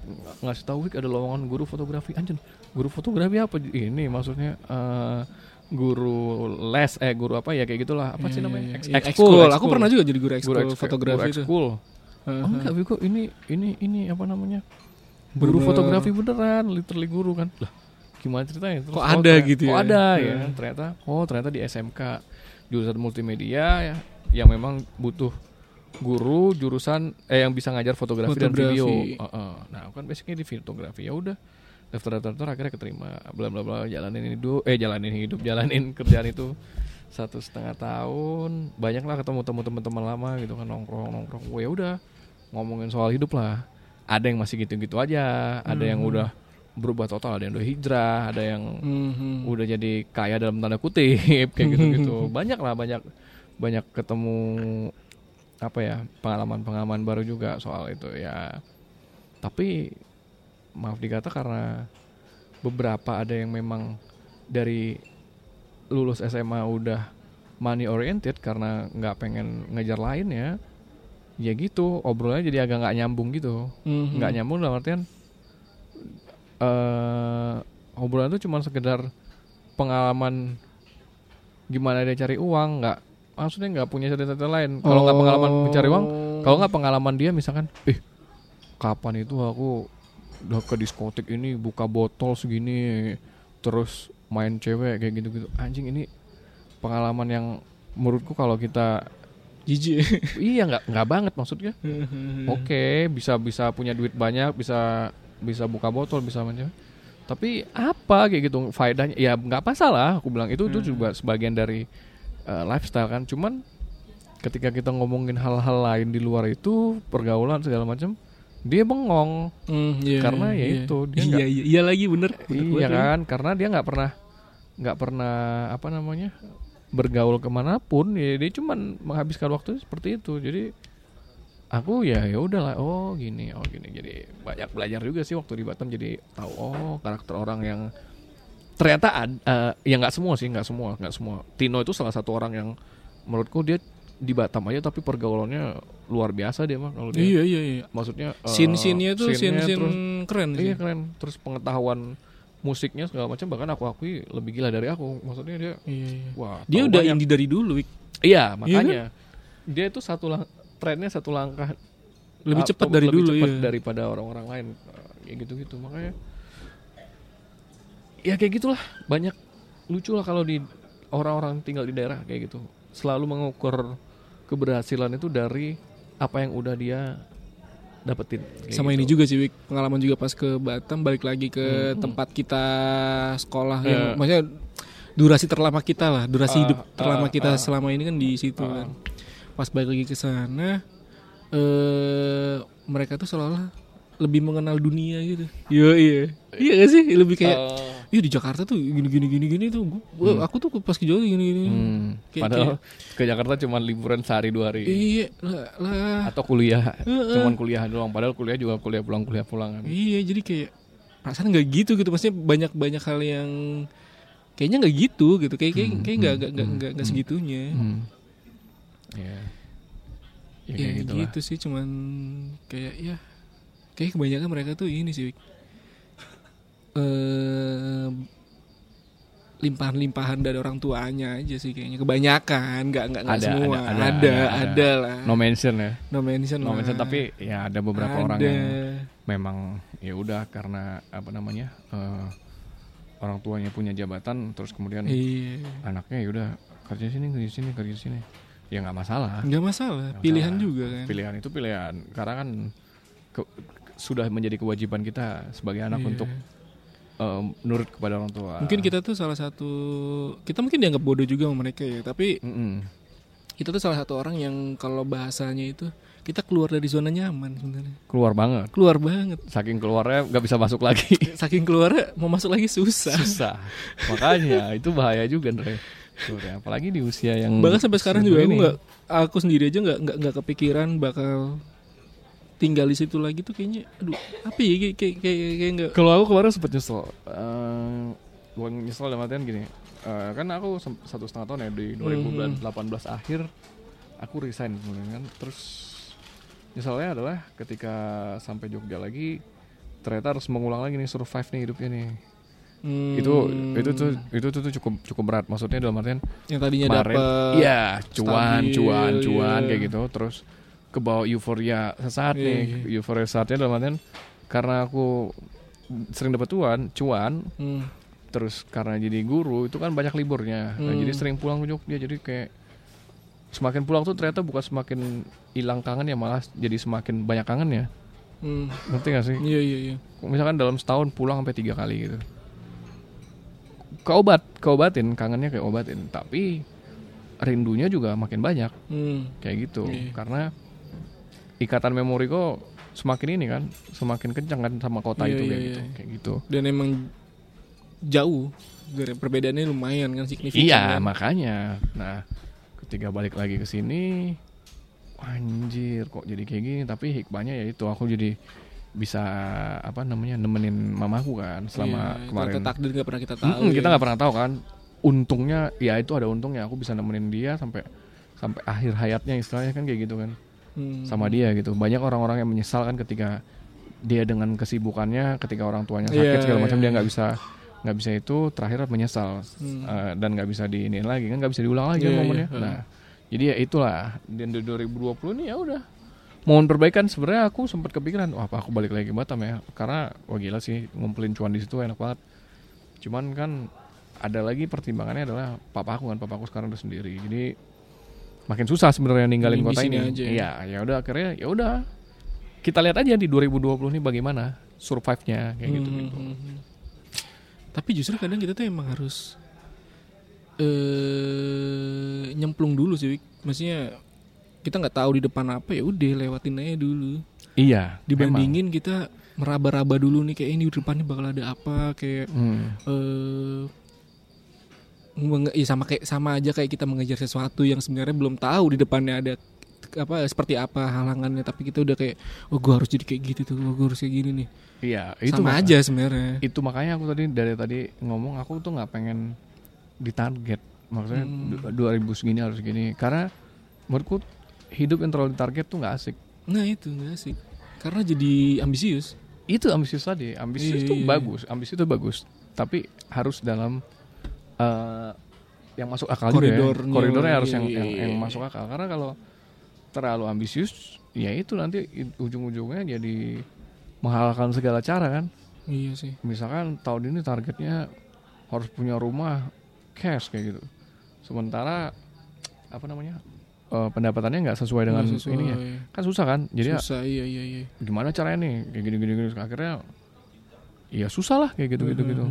Ng- ngasih tahu ada lowongan guru fotografi anjir guru fotografi apa ini maksudnya eh, guru les eh guru apa ya kayak gitulah apa sih Iya, namanya iya, iya. ekskul, Ekskul. Aku pernah juga jadi guru ekskul eks- fotografi guru itu. ekskul. Oh enggak Wiko ini ini ini apa namanya guru Bener. fotografi beneran literally guru kan lah gimana ceritanya Terus, Kok oh, ada ternyata- gitu kok ya? ada ya Iya. ternyata oh ternyata di SMK jurusan multimedia ya yang memang butuh guru jurusan eh yang bisa ngajar fotografi, dan Fotografi. video Heeh. nah aku kan basicnya di fotografi ya udah daftar daftar daftar akhirnya keterima bla bla bla jalanin hidup eh jalanin hidup (laughs) jalanin kerjaan itu satu setengah tahun banyak lah ketemu temu teman-teman lama gitu kan nongkrong nongkrong Wah, ya udah ngomongin soal hidup lah ada yang masih gitu-gitu aja ada yang Mhm. udah berubah total. Ada yang udah hijrah ada yang Mhm. udah jadi kaya dalam tanda kutip kayak gitu-gitu. Banyak lah banyak banyak ketemu apa ya pengalaman-pengalaman baru juga soal itu ya. Tapi maaf dikata karena beberapa ada yang memang dari lulus SMA udah money oriented karena nggak pengen ngejar lain ya. Ya gitu obrolannya jadi agak nggak nyambung gitu. Mhm. nggak nyambung dalam artian eh obrolan itu cuma sekedar pengalaman gimana dia cari uang nggak maksudnya nggak punya cerita-cerita lain. Kalau nggak pengalaman mencari uang Oh. kalau nggak pengalaman dia misalkan eh kapan itu aku udah ke diskotik ini buka botol segini terus main cewek kayak gitu-gitu. Anjing ini pengalaman yang menurutku kalau kita jijik. Iya nggak nggak banget maksudnya. (laughs) Oke bisa bisa punya duit banyak bisa bisa buka botol bisa macam tapi apa kayak gitu faedahnya? Ya nggak masalah aku bilang. Itu itu Hmm. juga sebagian dari uh, lifestyle kan. Cuman ketika kita ngomongin hal-hal lain di luar itu pergaulan segala macam dia bengong. Hmm, iya, Karena ya iya. itu, dia iya, nggak- iya iya lagi bener, bener iya banget, kan? Karena dia nggak pernah nggak pernah apa namanya bergaul ke mana pun. Ya dia cuman menghabiskan waktu seperti itu. Jadi aku ya ya udahlah oh gini oh gini jadi banyak belajar juga sih waktu di Batam jadi tahu oh karakter orang yang ternyata ad, eh, ya nggak semua sih nggak semua nggak semua Tino itu salah satu orang yang menurutku dia di Batam aja tapi pergaulannya luar biasa dia mah kalau dia Iya iya iya. maksudnya eh, Scene-scene-nya tuh scene-nya scene-scene terus- keren sih. Iya keren. Terus pengetahuan musiknya segala macam bahkan aku akui lebih gila dari aku. Maksudnya dia Iya, iya. wah. Dia udah banyak. indie dari dulu, Wik. Iya, makanya. Dia itu satu lang trennya satu langkah Lebih cepat dari lebih dulu cepat ya. daripada orang-orang lain. Ya gitu-gitu. Makanya ya kayak gitulah. Banyak lucu lah kalau di orang-orang tinggal di daerah kayak gitu. Selalu mengukur keberhasilan itu dari apa yang udah dia dapetin. Sama gitu. ini juga sih, Wik. Pengalaman juga pas ke Batam balik lagi ke tempat kita sekolah yang Hmm. Iya. maksudnya durasi terlama kita lah, durasi Ah, hidup terlama ah, kita ah. selama ini kan di situ Ah. kan. Pas balik lagi ke sana eh mereka tuh seolah-olah lebih mengenal dunia gitu. Iya, iya. Iya gak sih? Lebih kayak Eh, Iya di Jakarta tuh gini gini gini gini tuh gua, gua- aku tuh pas ke Jawa gini gini. Hmm, Kayak- padahal ke Jakarta cuma liburan sehari dua hari Iya lah, lah. atau kuliah, Heeh. cuman kuliah doang. Padahal kuliah juga kuliah pulang kuliah pulang kan. Iya jadi kayak perasaan nggak gitu gitu maksudnya banyak banyak hal yang kayaknya nggak gitu gitu kayak kayak Hmm, kayak nggak hmm, nggak nggak hmm, hmm. segitunya. Hmm. Ya. Ya, Ya, gitu, lah. gitu sih cuman kayak ya kayak kebanyakan mereka tuh ini sih. Eh, limpahan-limpahan dari orang tuanya aja sih kayaknya kebanyakan nggak nggak Ada, semua ada, ada ada, ada, ada. lah No mention ya. no mention No lah. mention tapi ya ada beberapa orang Ada. yang memang ya udah karena apa namanya eh, orang tuanya punya jabatan terus kemudian iya anaknya ya udah kerja sini kerja sini kerja sini ya nggak masalah nggak masalah Nggak pilihan masalah. juga kan pilihan itu pilihan karena kan ke- sudah menjadi kewajiban kita sebagai anak Iya. untuk eh, nurut kepada orang tua Mungkin kita tuh salah satu kita mungkin dianggap bodoh juga sama mereka ya, tapi Mm-mm. kita tuh salah satu orang yang kalau bahasanya itu kita keluar dari zona nyaman sebenarnya. keluar banget Keluar banget. saking keluarnya nggak bisa masuk lagi (laughs) Saking keluarnya mau masuk lagi susah. susah makanya itu bahaya juga Andre Tuh, ya, apalagi di usia yang Bahkan sampai sekarang juga aku ini. nggak aku sendiri aja nggak nggak nggak kepikiran bakal tinggal di situ lagi tuh kayaknya aduh apa ya kayak kayak kayak, kayak nggak Kalau aku kemarin sempet nyesel. Eh, bukan nyesel dalam artian gini. eh, kan aku satu setengah tahun ya di 2018 akhir aku resign kemudian kan. Terus nyeselnya adalah ketika sampai Jogja lagi ternyata harus mengulang lagi nih survive nih hidupnya nih. Hmm, Itu itu tuh itu tuh, tuh cukup cukup berat. Maksudnya dalam artian yang tadinya kemarin dapat iya cuan stabil, cuan cuan iya. kayak gitu terus ke bawah euforia sesaat Iya, nih iya. euforia sesaatnya dalam artian karena aku sering dapat cuan cuan Hmm, terus karena jadi guru itu kan banyak liburnya Nah, Hmm. jadi sering pulang ke Jogja jadi kayak semakin pulang tuh ternyata bukan semakin hilang kangen ya malah jadi semakin banyak kangen ya hmm, ngerti gak sih iya iya iya. misalkan dalam setahun pulang sampai tiga kali gitu keobat keobatin kangennya kayak obatin. Tapi rindunya juga makin banyak. Hmm, kayak gitu. Iya. karena ikatan memori kok semakin ini kan semakin kencang kan sama kota Iya, itu iya, kayak iya. gitu kayak gitu. Dan emang jauh dari perbedaannya lumayan kan signifikan iya kan? makanya. Nah ketika balik lagi ke sini anjir kok jadi kayak gini? Tapi hikmahnya ya itu aku jadi bisa apa namanya nemenin mamaku kan selama Iya, kemarin ternyata takdir nggak pernah kita tahu Mm-mm, kita ya. nggak pernah tahu kan untungnya ya itu ada untungnya aku bisa nemenin dia sampai sampai akhir hayatnya istilahnya kan kayak gitu kan Hmm. sama dia gitu banyak orang-orang yang menyesal kan ketika dia dengan kesibukannya ketika orang tuanya sakit Iya, segala macam iya, dia iya. nggak bisa nggak bisa itu terakhir menyesal Hmm. Eh, dan nggak bisa diinin lagi kan nggak bisa diulang lagi Iya, kan iya, momennya iya. nah jadi ya itulah dan di 2020 ini ya udah mohon perbaikan sebenarnya aku sempat kepikiran wah apa aku balik lagi ke Batam ya karena wah gila sih ngumpulin cuan di situ enak banget cuman kan ada lagi pertimbangannya adalah papaku kan papaku sekarang udah sendiri jadi makin susah sebenarnya ninggalin kota ini aja. iya ya udah akhirnya ya udah kita lihat aja di 2020 nih bagaimana survive-nya kayak gitu Hmm, gitu hmm, hmm. Tapi justru kadang kita tuh emang harus eh nyemplung dulu sih. Wik. Maksudnya kita nggak tahu di depan apa ya udah lewatin aja dulu. iya Dibandingin kita meraba-raba dulu nih kayak ini di depannya bakal ada apa kayak memang. Hmm. eh menge- ya sama kayak sama aja kayak kita mengejar sesuatu yang sebenarnya belum tahu di depannya ada apa seperti apa halangannya tapi kita udah kayak oh gue harus jadi kayak gitu tuh gue harus kayak gini nih iya itu sama maka- aja sebenarnya itu makanya aku tadi dari tadi ngomong aku tuh nggak pengen ditarget maksudnya Hmm. du- 2000 segini harus gini karena menurutku hidup yang terlalu ditarget tuh nggak asik. Nah itu nggak sih karena jadi ambisius. itu ambisius tadi. Ambisius itu iya, bagus. Ambisius itu bagus. Tapi harus dalam eh, yang masuk akal juga ya. Koridornya, harus yang, iya, yang, iya, yang iya. masuk akal. Karena kalau terlalu ambisius ya itu nanti ujung-ujungnya jadi menghalalkan segala cara kan? Iya sih. misalkan tahun ini targetnya harus punya rumah cash kayak gitu. Sementara apa namanya eh, pendapatannya nggak sesuai dengan Nggak sesuai. ini ya kan susah kan jadi ya, Susah iya iya iya. gimana caranya nih kayak gini gini gini akhirnya ya susah lah kayak gitu gitu gitu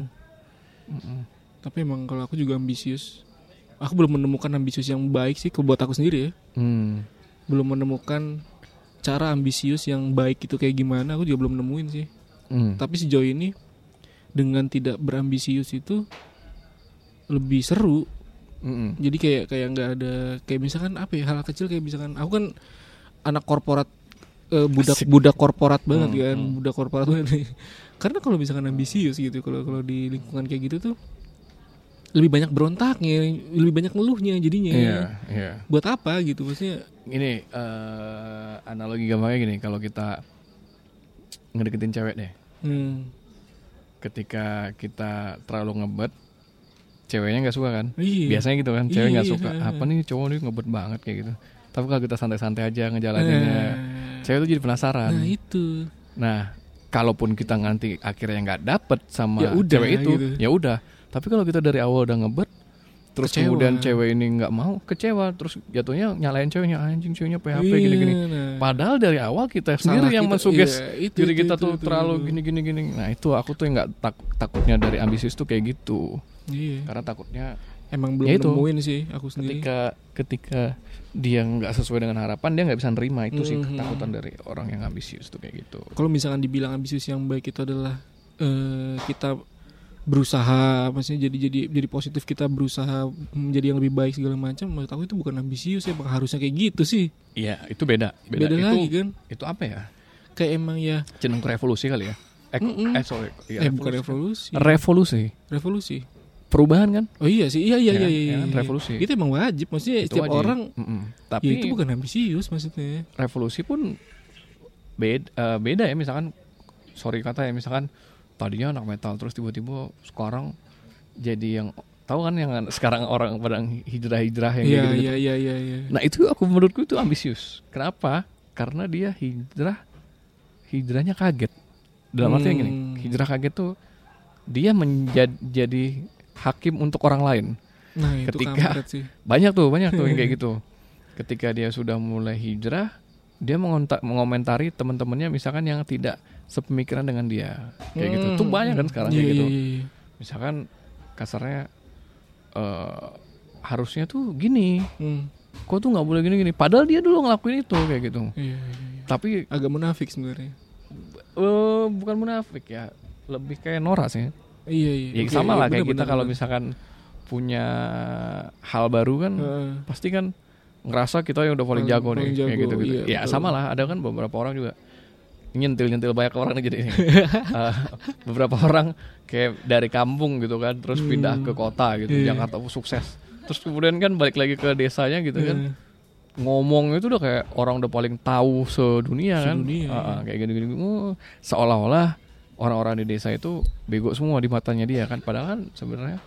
Mhm. Tapi emang kalau aku juga ambisius. Aku belum menemukan ambisius yang baik sih buat aku sendiri ya. hmm. Belum menemukan cara ambisius yang baik itu kayak gimana. Aku juga belum nemuin sih. Hmm. Tapi sejauh ini dengan tidak berambisius itu lebih seru. Mm-mm. Jadi kayak kayak nggak ada kayak misalkan apa ya hal kecil kayak misalkan aku kan anak korporat eh, budak Asik. budak korporat banget Hmm, kan hmm. budak korporat banget. (laughs) Karena kalau misalkan ambisius gitu kalau kalau di lingkungan kayak gitu tuh lebih banyak berontaknya, lebih banyak ngeluhnya jadinya. Iya, iya. Buat apa gitu maksudnya? Ini eh, analogi gampangnya gini, kalau kita ngedeketin cewek deh, Hmm. ketika kita terlalu ngebet, ceweknya nggak suka kan? Iya. Biasanya gitu kan, cewek nggak Iya. suka. Apa nih cowok nih ngebet banget kayak gitu. Tapi kalau kita santai-santai aja ngejalaninnya, Nah, cewek tuh jadi penasaran. nah itu. Nah, kalaupun kita nanti akhirnya nggak dapet sama Ya udah, cewek itu, gitu. ya udah. Tapi kalau kita dari awal udah ngebet, terus Kecewa. kemudian cewek ini nggak mau, kecewa, terus jatuhnya nyalain ceweknya anjing ceweknya PHP Iya, gini-gini. nah. Padahal dari awal kita sendiri Salah yang kita, mensuges iya, itu, diri itu, kita itu, tuh itu, terlalu gini-gini gini. Nah itu aku tuh yang nggak tak- takutnya dari ambisius tuh kayak gitu. Iya. Karena takutnya Emang belum Ya itu. nemuin sih aku sendiri. ketika ketika dia nggak sesuai dengan harapan dia nggak bisa nerima itu sih Mhm. ketakutan dari orang yang ambisius tuh kayak gitu. Kalau misalkan dibilang ambisius yang baik itu adalah eh, kita berusaha, maksudnya jadi jadi jadi positif kita berusaha menjadi yang lebih baik segala macam. Menurut aku itu bukan ambisius ya, emang harusnya kayak gitu sih. Iya itu beda. Beda, itu, lagi kan? Itu apa ya? Kayak emang ya, Cenderung ke revolusi kali ya? Eh, Mm-mm. eh sorry. Iya, eh bukan revolusi, Revolusi. revolusi. Perubahan kan? Oh iya sih, iya iya Ya, iya, ya iya, kan, iya. revolusi. Itu emang wajib, maksudnya Itu setiap wajib. orang. Mm-mm. ya Tapi itu bukan ambisius maksudnya. revolusi pun beda, eh, beda ya misalkan sorry kata ya misalkan tadinya anak metal terus tiba-tiba sekarang jadi yang tahu kan yang (laughs) sekarang orang pada hijrah-hijrah yang Iya kayak gitu. iya iya iya. iya. Nah itu aku menurutku itu ambisius. Kenapa? Karena dia hijrah hijrahnya kaget. Dalam artian gini, Hmm. hijrah kaget tuh dia menjadi hakim untuk orang lain. Nah itu Ketika- sih. Banyak tuh, banyak tuh yang kayak (laughs) gitu. Ketika dia sudah mulai hijrah, dia mengontak, mengomentari teman-temannya misalkan yang tidak sepemikiran dengan dia. Kayak gitu. Tuh banyak kan sekarang Iya, kayak gitu. iya, iya. Misalkan kasarnya eh harusnya tuh gini, Hmm. kok tuh nggak boleh gini-gini. Padahal dia dulu ngelakuin itu kayak gitu. Iya, iya, iya. Tapi Agak munafik sebenarnya. eh bukan munafik ya, lebih kayak norak sih. Iya iya. Ya Oke, sama iya, lah kayak bener, kita kalau misalkan punya hal baru kan Heeh. pasti kan ngerasa kita yang udah paling Paling- jago nih paling kayak jago, gitu gitu. iya, ya betul. sama lah ada kan beberapa orang juga nyentil nyentil banyak orang nih (laughs) jadi eh, beberapa orang kayak dari kampung gitu kan terus Hmm. pindah ke kota gitu Iya. Jakarta sukses terus kemudian kan balik lagi ke desanya gitu kan Iya. ngomong itu udah kayak orang udah paling tahu sedunia kan Sedunia, Ah, ah, iya. kayak gini-gini oh, seolah-olah orang-orang di desa itu bego semua di matanya dia kan padahal kan sebenarnya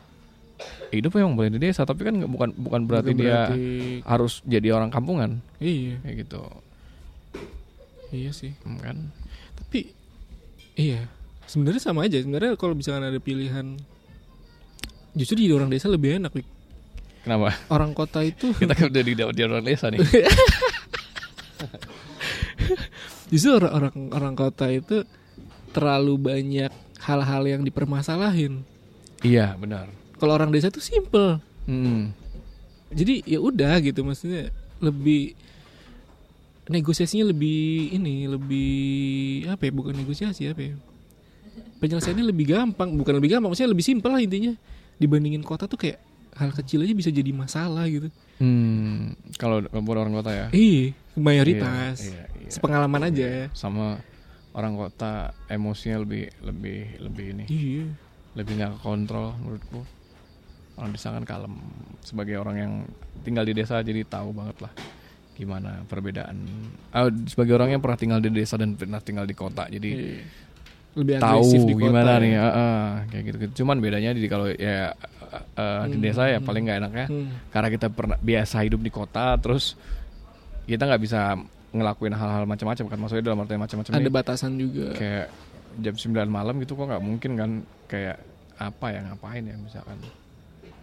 hidup memang boleh di desa tapi kan bukan bukan berarti Bukan dia berarti- harus jadi orang kampungan Iya, kayak gitu iya sih. Hmm, kan Tapi iya, sebenarnya sama aja. Sebenarnya kalau misalkan ada pilihan justru jadi orang desa lebih enak Wik. Kenapa? orang kota itu (laughs) Kita kan udah di, di orang desa nih. (laughs) justru orang orang orang kota itu terlalu banyak hal-hal yang dipermasalahin iya, benar. kalau orang desa itu simple Hmm. jadi ya udah gitu maksudnya lebih negosiasinya lebih ini lebih apa ya bukan negosiasi apa ya penyelesaiannya lebih gampang bukan lebih gampang maksudnya lebih simpel lah intinya dibandingin kota tuh kayak hal kecil aja bisa jadi masalah gitu Hmm. Kalau kalau orang kota ya. iya mayoritas Iya, iya, iya. sepengalaman aja Sama orang kota emosinya lebih lebih lebih ini iya lebih nggak kontrol menurutku orang desa kan kalem sebagai orang yang tinggal di desa jadi tahu banget lah gimana perbedaan Ah, sebagai orang yang pernah tinggal di desa dan pernah tinggal di kota jadi Iya. lebih tahu di kota gimana ya. nih ah, kayak gitu gitu cuman bedanya di kalau ya di Hmm, desa ya hmm. paling nggak enaknya Hmm. karena kita pernah biasa hidup di kota terus kita nggak bisa ngelakuin hal-hal macam-macam kan. Maksudnya dalam artian macam-macam ada ini batasan juga. Kayak jam 9 malam gitu kok nggak mungkin kan. Kayak apa ya ngapain ya misalkan.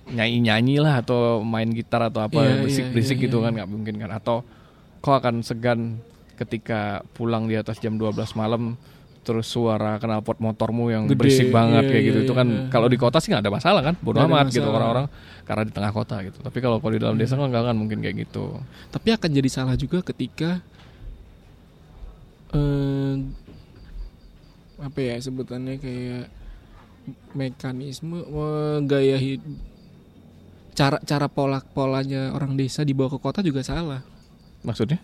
Nyanyi nyanyi lah atau main gitar atau apa Iya, berisik berisik iya, gitu iya. kan nggak mungkin kan. Atau kok akan segan ketika pulang di atas jam 12 malam terus suara knalpot motormu yang Gede, berisik banget iya, kayak gitu. iya, itu kan iya. kalau di kota sih nggak ada masalah kan. Bodo ada amat gitu orang-orang. Karena di tengah kota gitu. Tapi kalau kalau di dalam desa kan nggak akan mungkin kayak gitu. Tapi akan jadi salah juga ketika eh apa ya sebutannya kayak mekanisme eh, gaya hidup cara cara pola polanya orang desa dibawa ke kota juga salah. Maksudnya?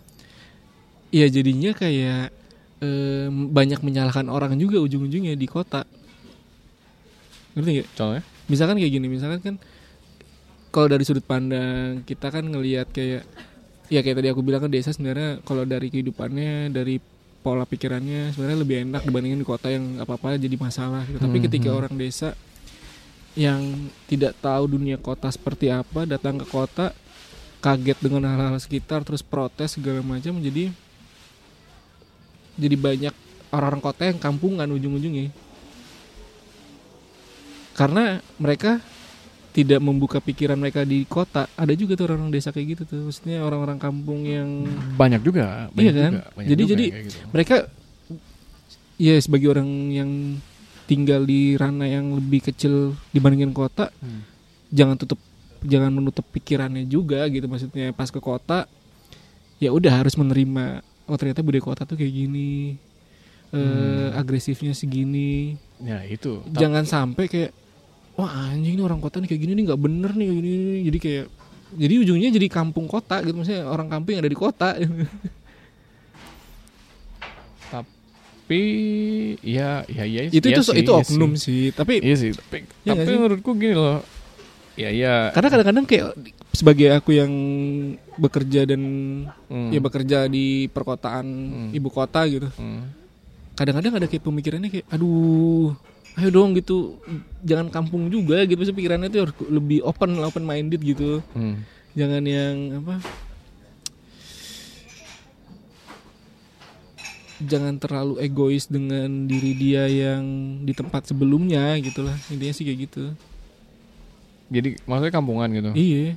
Iya jadinya kayak eh, banyak menyalahkan orang juga ujung-ujungnya di kota. Ngerti nggak? Contohnya? Misalkan kayak gini misalkan kan kalau dari sudut pandang kita kan ngelihat kayak ya kayak tadi aku bilang kan desa sebenarnya kalau dari kehidupannya dari pola pikirannya sebenarnya lebih enak dibandingin di kota yang apa apa jadi masalah gitu. tapi Hmm, ketika hmm. orang desa yang tidak tahu dunia kota seperti apa datang ke kota kaget dengan hal-hal sekitar terus protes segala macam jadi jadi banyak orang-orang kota yang kampungan ujung-ujungnya karena mereka tidak membuka pikiran mereka di kota ada juga tuh orang-orang desa kayak gitu tuh maksudnya orang-orang kampung yang banyak juga banyak Iya kan? juga, banyak Jadi- juga jadi gitu. mereka ya sebagai orang yang tinggal di ranah yang lebih kecil dibandingin kota Hmm. jangan tutup jangan menutup pikirannya juga gitu maksudnya pas ke kota ya udah harus menerima oh ternyata budaya kota tuh kayak gini eh Hmm. agresifnya segini ya itu jangan sampai kayak wah anjing ini orang kota nih kayak gini nih nggak bener nih kayak gini, gini." jadi kayak jadi ujungnya jadi kampung kota gitu maksudnya orang kampung yang ada di kota (laughs) tapi ya ya ya itu iya itu sih, itu iya oknum sih. sih tapi iya sih tapi, nggak tapi sih? menurutku gini loh ya ya karena kadang-kadang kayak sebagai aku yang bekerja dan hmm, ya bekerja di perkotaan Hmm. ibu kota gitu hmm. kadang-kadang ada kayak pemikirannya kayak aduh ayo dong gitu jangan kampung juga gitu Maksudnya pikirannya tuh harus lebih open open minded gitu. Hmm. jangan yang apa jangan terlalu egois dengan diri dia yang di tempat sebelumnya gitulah intinya sih kayak gitu. Jadi maksudnya kampungan gitu? Iya.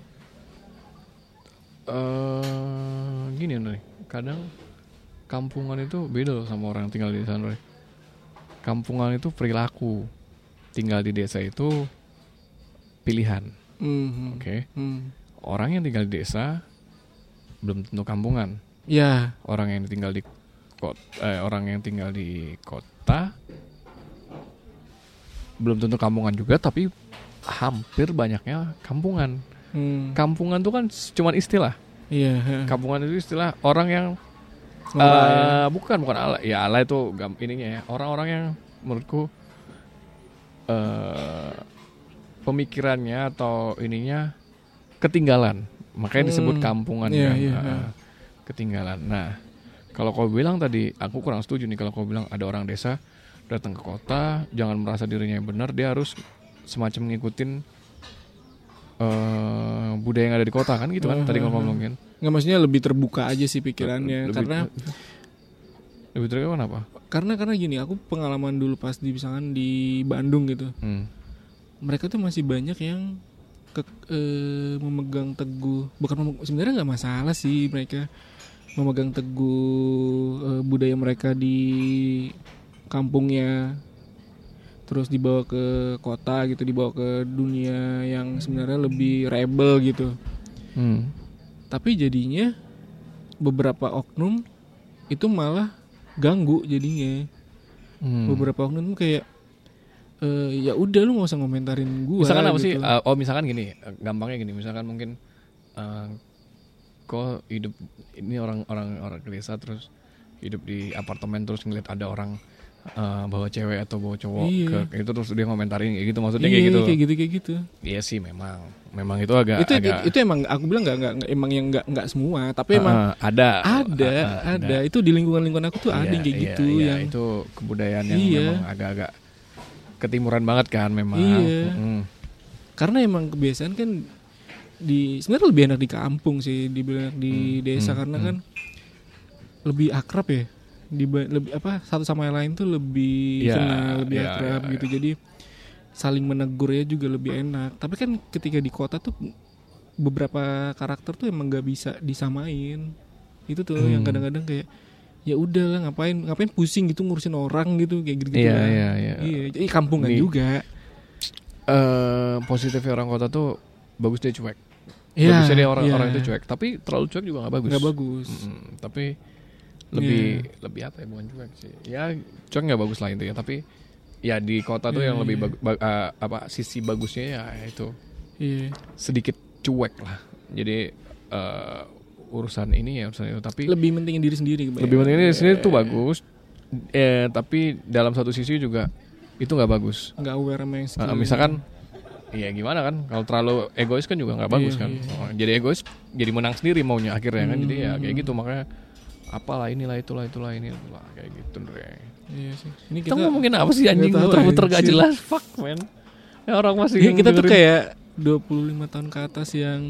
Eh gini nih kadang kampungan itu beda loh sama orang yang tinggal di Roy. Kampungan itu perilaku tinggal di desa itu pilihan Mhm. oke Hmm. orang yang tinggal di desa belum tentu kampungan ya orang yang tinggal di kota eh, orang yang tinggal di kota belum tentu kampungan juga tapi hampir banyaknya kampungan hmm. kampungan tuh kan cuman istilah iya heeh. kampungan itu istilah orang yang Norak ya. eh bukan bukan ala ya ala itu gam, ininya ya. Orang-orang yang menurutku eh pemikirannya atau ininya ketinggalan. Makanya disebut Hmm, kampungan iya, kan iya, eh, iya. ketinggalan. Nah kalau kau bilang tadi aku kurang setuju nih kalau kau bilang ada orang desa datang ke kota jangan merasa dirinya yang benar dia harus semacam ngikutin eh budaya yang ada di kota kan gitu kan Hmm, tadi ngomongin. Nggak maksudnya lebih terbuka aja sih pikirannya Lebih- karena lebih terkenal kenapa karena karena gini aku pengalaman dulu pas di misalkan di Bandung gitu. Hmm. mereka tuh masih banyak yang ke, eh, memegang teguh bukan mem- sebenarnya nggak masalah sih mereka memegang teguh eh, budaya mereka di kampungnya terus dibawa ke kota gitu dibawa ke dunia yang sebenarnya lebih rebel gitu Hmm. tapi jadinya beberapa oknum itu malah ganggu jadinya Hmm. beberapa oknum kayak eh ya udah lu nggak usah ngomentarin gua misalkan apa gitu. sih? uh, oh misalkan gini, gampangnya gini. Misalkan mungkin uh, kok hidup ini orang orang orang desa terus hidup di apartemen terus ngeliat ada orang uh, bawa cewek atau bawa cowok Iya. ke itu terus dia ngomentarin kayak gitu maksudnya iya, kayak gitu. kayak gitu kayak gitu Iya sih memang, memang itu agak itu agak itu emang aku bilang nggak nggak emang yang nggak nggak semua uh, tapi emang uh, ada ada uh, uh, ada itu di lingkungan lingkungan aku tuh ada Iya, yang kayak iya, gitu iya, yang itu kebudayaan yang Iya. memang agak-agak ketimuran banget kan memang. Iya. Mm. karena emang kebiasaan kan di sebenarnya lebih enak di kampung sih dibilang di Hmm, desa hmm, karena hmm. kan lebih akrab ya di lebih apa satu sama yang lain tuh lebih Iya, kenal lebih iya, akrab iya, gitu jadi saling menegur ya juga lebih enak tapi kan ketika di kota tuh beberapa karakter tuh emang nggak bisa disamain itu tuh yang Hmm. kadang-kadang kayak ya udah lah ngapain ngapain pusing gitu ngurusin orang gitu kayak gitu gitu Iya, iya, iya. iya jadi kampungan Nih. juga eh positifnya orang kota tuh bagus dia cuek. Iya, Bagusnya dia orang iya. orang itu cuek, tapi terlalu cuek juga nggak bagus. nggak bagus Mm-mm, tapi lebih lebih apa ya bukan cuek sih. Ya cuek nggak bagus lah intinya, tapi ya di kota tuh Iya, yang lebih iya. bagu- ba- eh, apa sisi bagusnya ya itu iya sedikit cuek lah. Jadi eh, urusan ini ya urusan itu, tapi lebih pentingin diri sendiri lebih penting ini sendiri tuh bagus. Eh tapi dalam satu sisi juga itu nggak bagus. nggak aware sama yang sekeliling. misalkan Iya gimana kan kalau terlalu egois kan juga nggak bagus Iya, kan iya. Oh, jadi egois jadi menang sendiri maunya akhirnya kan jadi ya kayak Hmm. gitu makanya apalah inilah itulah itulah ini itulah kayak gitu Dre. iya sih ini kita, kita ngomongin apa sih anjing muter-muter gak jelas fuck man ya orang masih Iya, kita tuh dengerin. kayak 25 tahun ke atas yang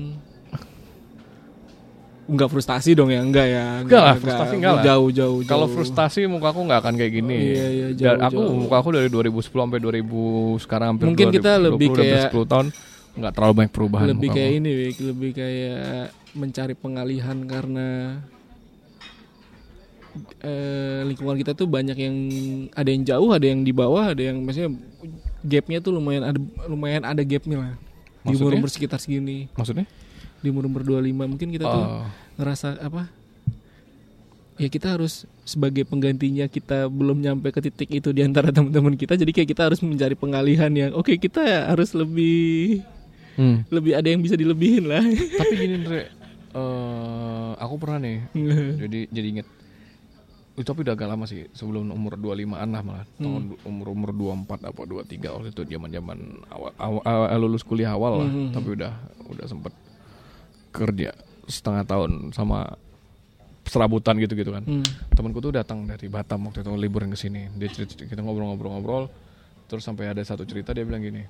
Enggak frustasi dong ya, enggak ya. Enggak lah, frustasi enggak lah. Jauh, jauh, jauh. kalau frustasi muka aku nggak akan kayak gini Iya, iya, Dan jauh, aku jauh. muka aku dari 2010 sampai 2000 sekarang hampir Mungkin kita 2020, lebih udah hampir kayak- 10 tahun nggak terlalu banyak perubahan lebih kayak aku. ini, Wik. lebih kayak mencari pengalihan karena eh, lingkungan kita tuh banyak yang ada yang jauh, ada yang di bawah, ada yang maksudnya gapnya tuh lumayan ada lumayan ada gapnya lah. Di Maksudnya? umur umur sekitar segini. Maksudnya? Di umur umur 25 mungkin kita tuh Oh. ngerasa apa? Ya kita harus sebagai penggantinya kita belum nyampe ke titik itu di antara teman-teman kita jadi kayak kita harus mencari pengalihan yang oke kita harus lebih Hmm. lebih ada yang bisa dilebihin lah. Tapi gini (laughs) Dre eh, aku pernah nih jadi jadi inget tapi udah agak lama sih sebelum umur 25an lah malah. Tahun umur umur 24 apa 23 waktu itu zaman zaman awal, awal, awal- lulus kuliah awal lah. Hmm. tapi udah udah sempet kerja setengah tahun sama serabutan gitu gitu kan. Hmm. temanku tuh datang dari Batam waktu itu liburan ke sini. Dia cerita kita ngobrol-ngobrol-ngobrol. Terus sampai ada satu cerita dia bilang gini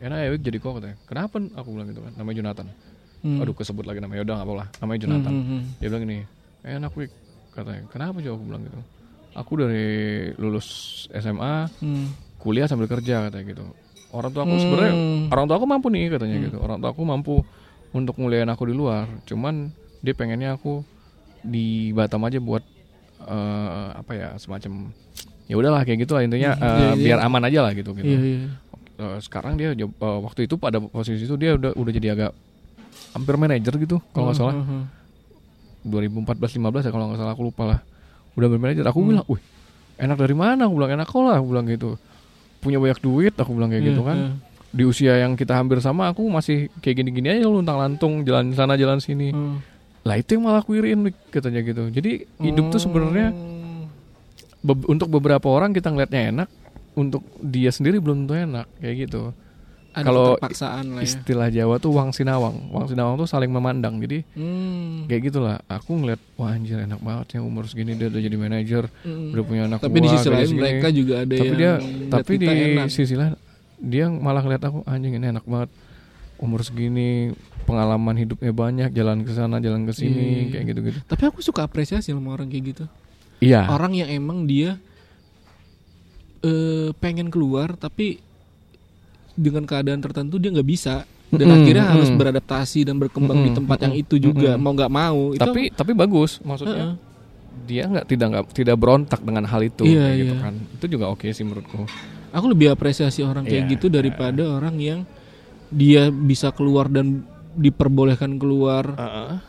enak ya jadi kok katanya. Kenapa? Aku bilang gitu kan. Namanya Jonathan. Hmm. aduh kesebut lagi namanya. Udah nggak apa lah. Namanya Jonathan. Hmm, hmm, hmm. dia bilang gini enak Wik katanya kenapa coba aku bilang gitu aku dari lulus SMA Hmm. kuliah sambil kerja katanya gitu orang tua aku sebenarnya Hmm. orang tua aku mampu nih katanya gitu orang tua aku mampu untuk nguliahin aku di luar cuman dia pengennya aku di Batam aja buat eh, apa ya semacam ya udahlah kayak gitu lah intinya eh, Iya, iya. biar aman aja lah gitu gitu Iya, iya. Eh, sekarang dia eh, waktu itu pada posisi itu dia udah udah jadi agak hampir manajer gitu kalau nggak salah Hmm, hmm, 2014-15 ya kalau nggak salah aku lupa lah udah bermanajer Hmm. aku bilang wih enak dari mana aku bilang enak kok lah aku bilang gitu punya banyak duit aku bilang kayak Iya, gitu kan iya. di usia yang kita hampir sama aku masih kayak gini-gini aja luntang lantung jalan sana jalan sini Hmm. lah itu yang malah aku iriin katanya gitu jadi hidup tuh sebenarnya Hmm. be- untuk beberapa orang kita ngelihatnya enak untuk dia sendiri belum tentu enak kayak gitu kalau ya. istilah Jawa tuh wang sinawang. Wang sinawang tuh saling memandang. Jadi Hmm. kayak gitulah. Aku ngeliat wah anjir enak banget ya umur segini. Dia udah jadi manajer. Hmm. udah punya anak tapi di buah, sisi gaji lain segini. mereka juga ada tapi yang dia tapi di enak. sisi lain dia malah ngeliat aku anjing ini enak banget. Umur segini pengalaman hidupnya banyak. Jalan ke sana jalan ke sini Iya. kayak gitu gitu tapi aku suka apresiasi sama orang kayak gitu. Iya. Orang yang emang dia eh pengen keluar tapi dengan keadaan tertentu dia nggak bisa. Dan Mm-mm, akhirnya harus beradaptasi dan berkembang di Mm-mm, tempat yang mm-mm, itu juga. Mm-mm. mau nggak mau itu tapi tapi bagus maksudnya. Heeh. dia nggak tidak nggak tidak berontak dengan hal itu kayak gitu iya. kan. Itu juga oke sih menurutku. Aku lebih apresiasi orang kayak Iya, gitu daripada orang yang dia bisa keluar dan diperbolehkan keluar.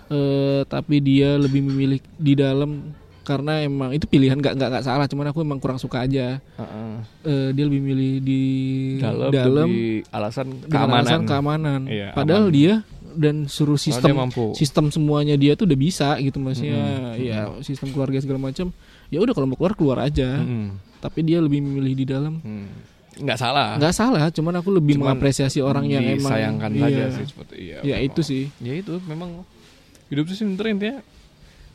Eh, tapi dia lebih memilih di dalam karena emang itu pilihan nggak nggak nggak salah cuman aku emang kurang suka aja. Eh, dia lebih milih di dalam, dalam alasan keamanan. alasan keamanan. Iya, padahal aman. dia dan suruh sistem mampu. sistem semuanya dia tuh udah bisa gitu maksudnya. Mm-mm, ya sistem keluarga segala macam ya udah kalau mau keluar keluar aja. Mm-mm. tapi dia lebih memilih di dalam. Hmm. nggak salah. Nggak salah cuman aku lebih Cuman mengapresiasi orang yang emang disayangkan iya, saja sih seperti iya ya memang. itu sih. Ya itu memang hidup sih sebenernya intinya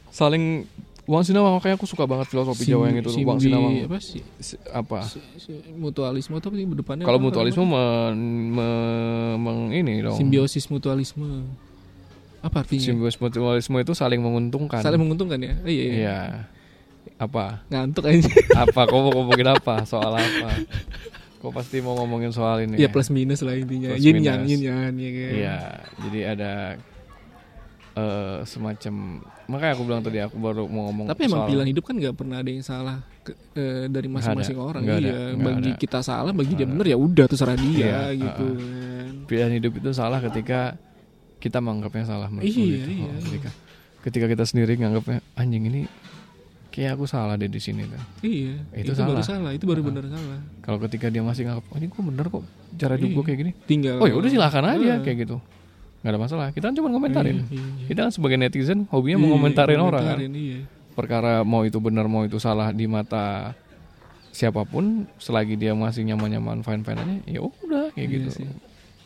saling Wang Sinawang makanya aku suka banget filosofi Jawa yang itu Simbi- Wang Sinawang. apa sih? Si- apa? Si- si- mutualisme atau apa sih depannya? Kalau mutualisme men, me- meng- ini dong. Simbiosis mutualisme. Apa artinya? Simbiosis mutualisme itu saling menguntungkan. Saling menguntungkan ya? Oh, iya, iya. iya. Apa? Ngantuk aja. Apa? Kau mau ngomongin apa? Soal apa? Kau pasti mau ngomongin soal ini ya plus minus lah intinya. Plus yin yang yin yang ya kan? Iya, jadi ada eh semacam makanya aku bilang tadi aku baru mau ngomong tapi emang soal- pilihan hidup kan nggak pernah ada yang salah ke- eh, dari masing-masing ada, orang ada, iya nggak bagi ada. kita salah bagi dia Nggak bener ya udah terserah dia Iya, gitu uh-uh. kan. pilihan hidup itu salah ketika kita menganggapnya salah menurutku Iya, gitu. iya, Oh, ketika ketika kita sendiri nganggapnya anjing ini kayak aku salah deh di sini tuh. iya Itu itu, baru salah. salah itu baru Uh-uh. bener salah Kalau ketika dia masih nganggap, oh ini kok bener kok cara hidup Iya. gue kayak gini. tinggal Oh ya udah silakan aja kayak gitu. Nggak ada masalah. Kita kan cuma komentarin. Iya, iya, iya. Kita kan sebagai netizen hobinya Iya, mau komentarin orang kan. iya. perkara mau itu benar mau itu salah di mata siapa pun selagi dia masih nyaman-nyaman fine-fine aja ya udah kayak Iya gitu sih.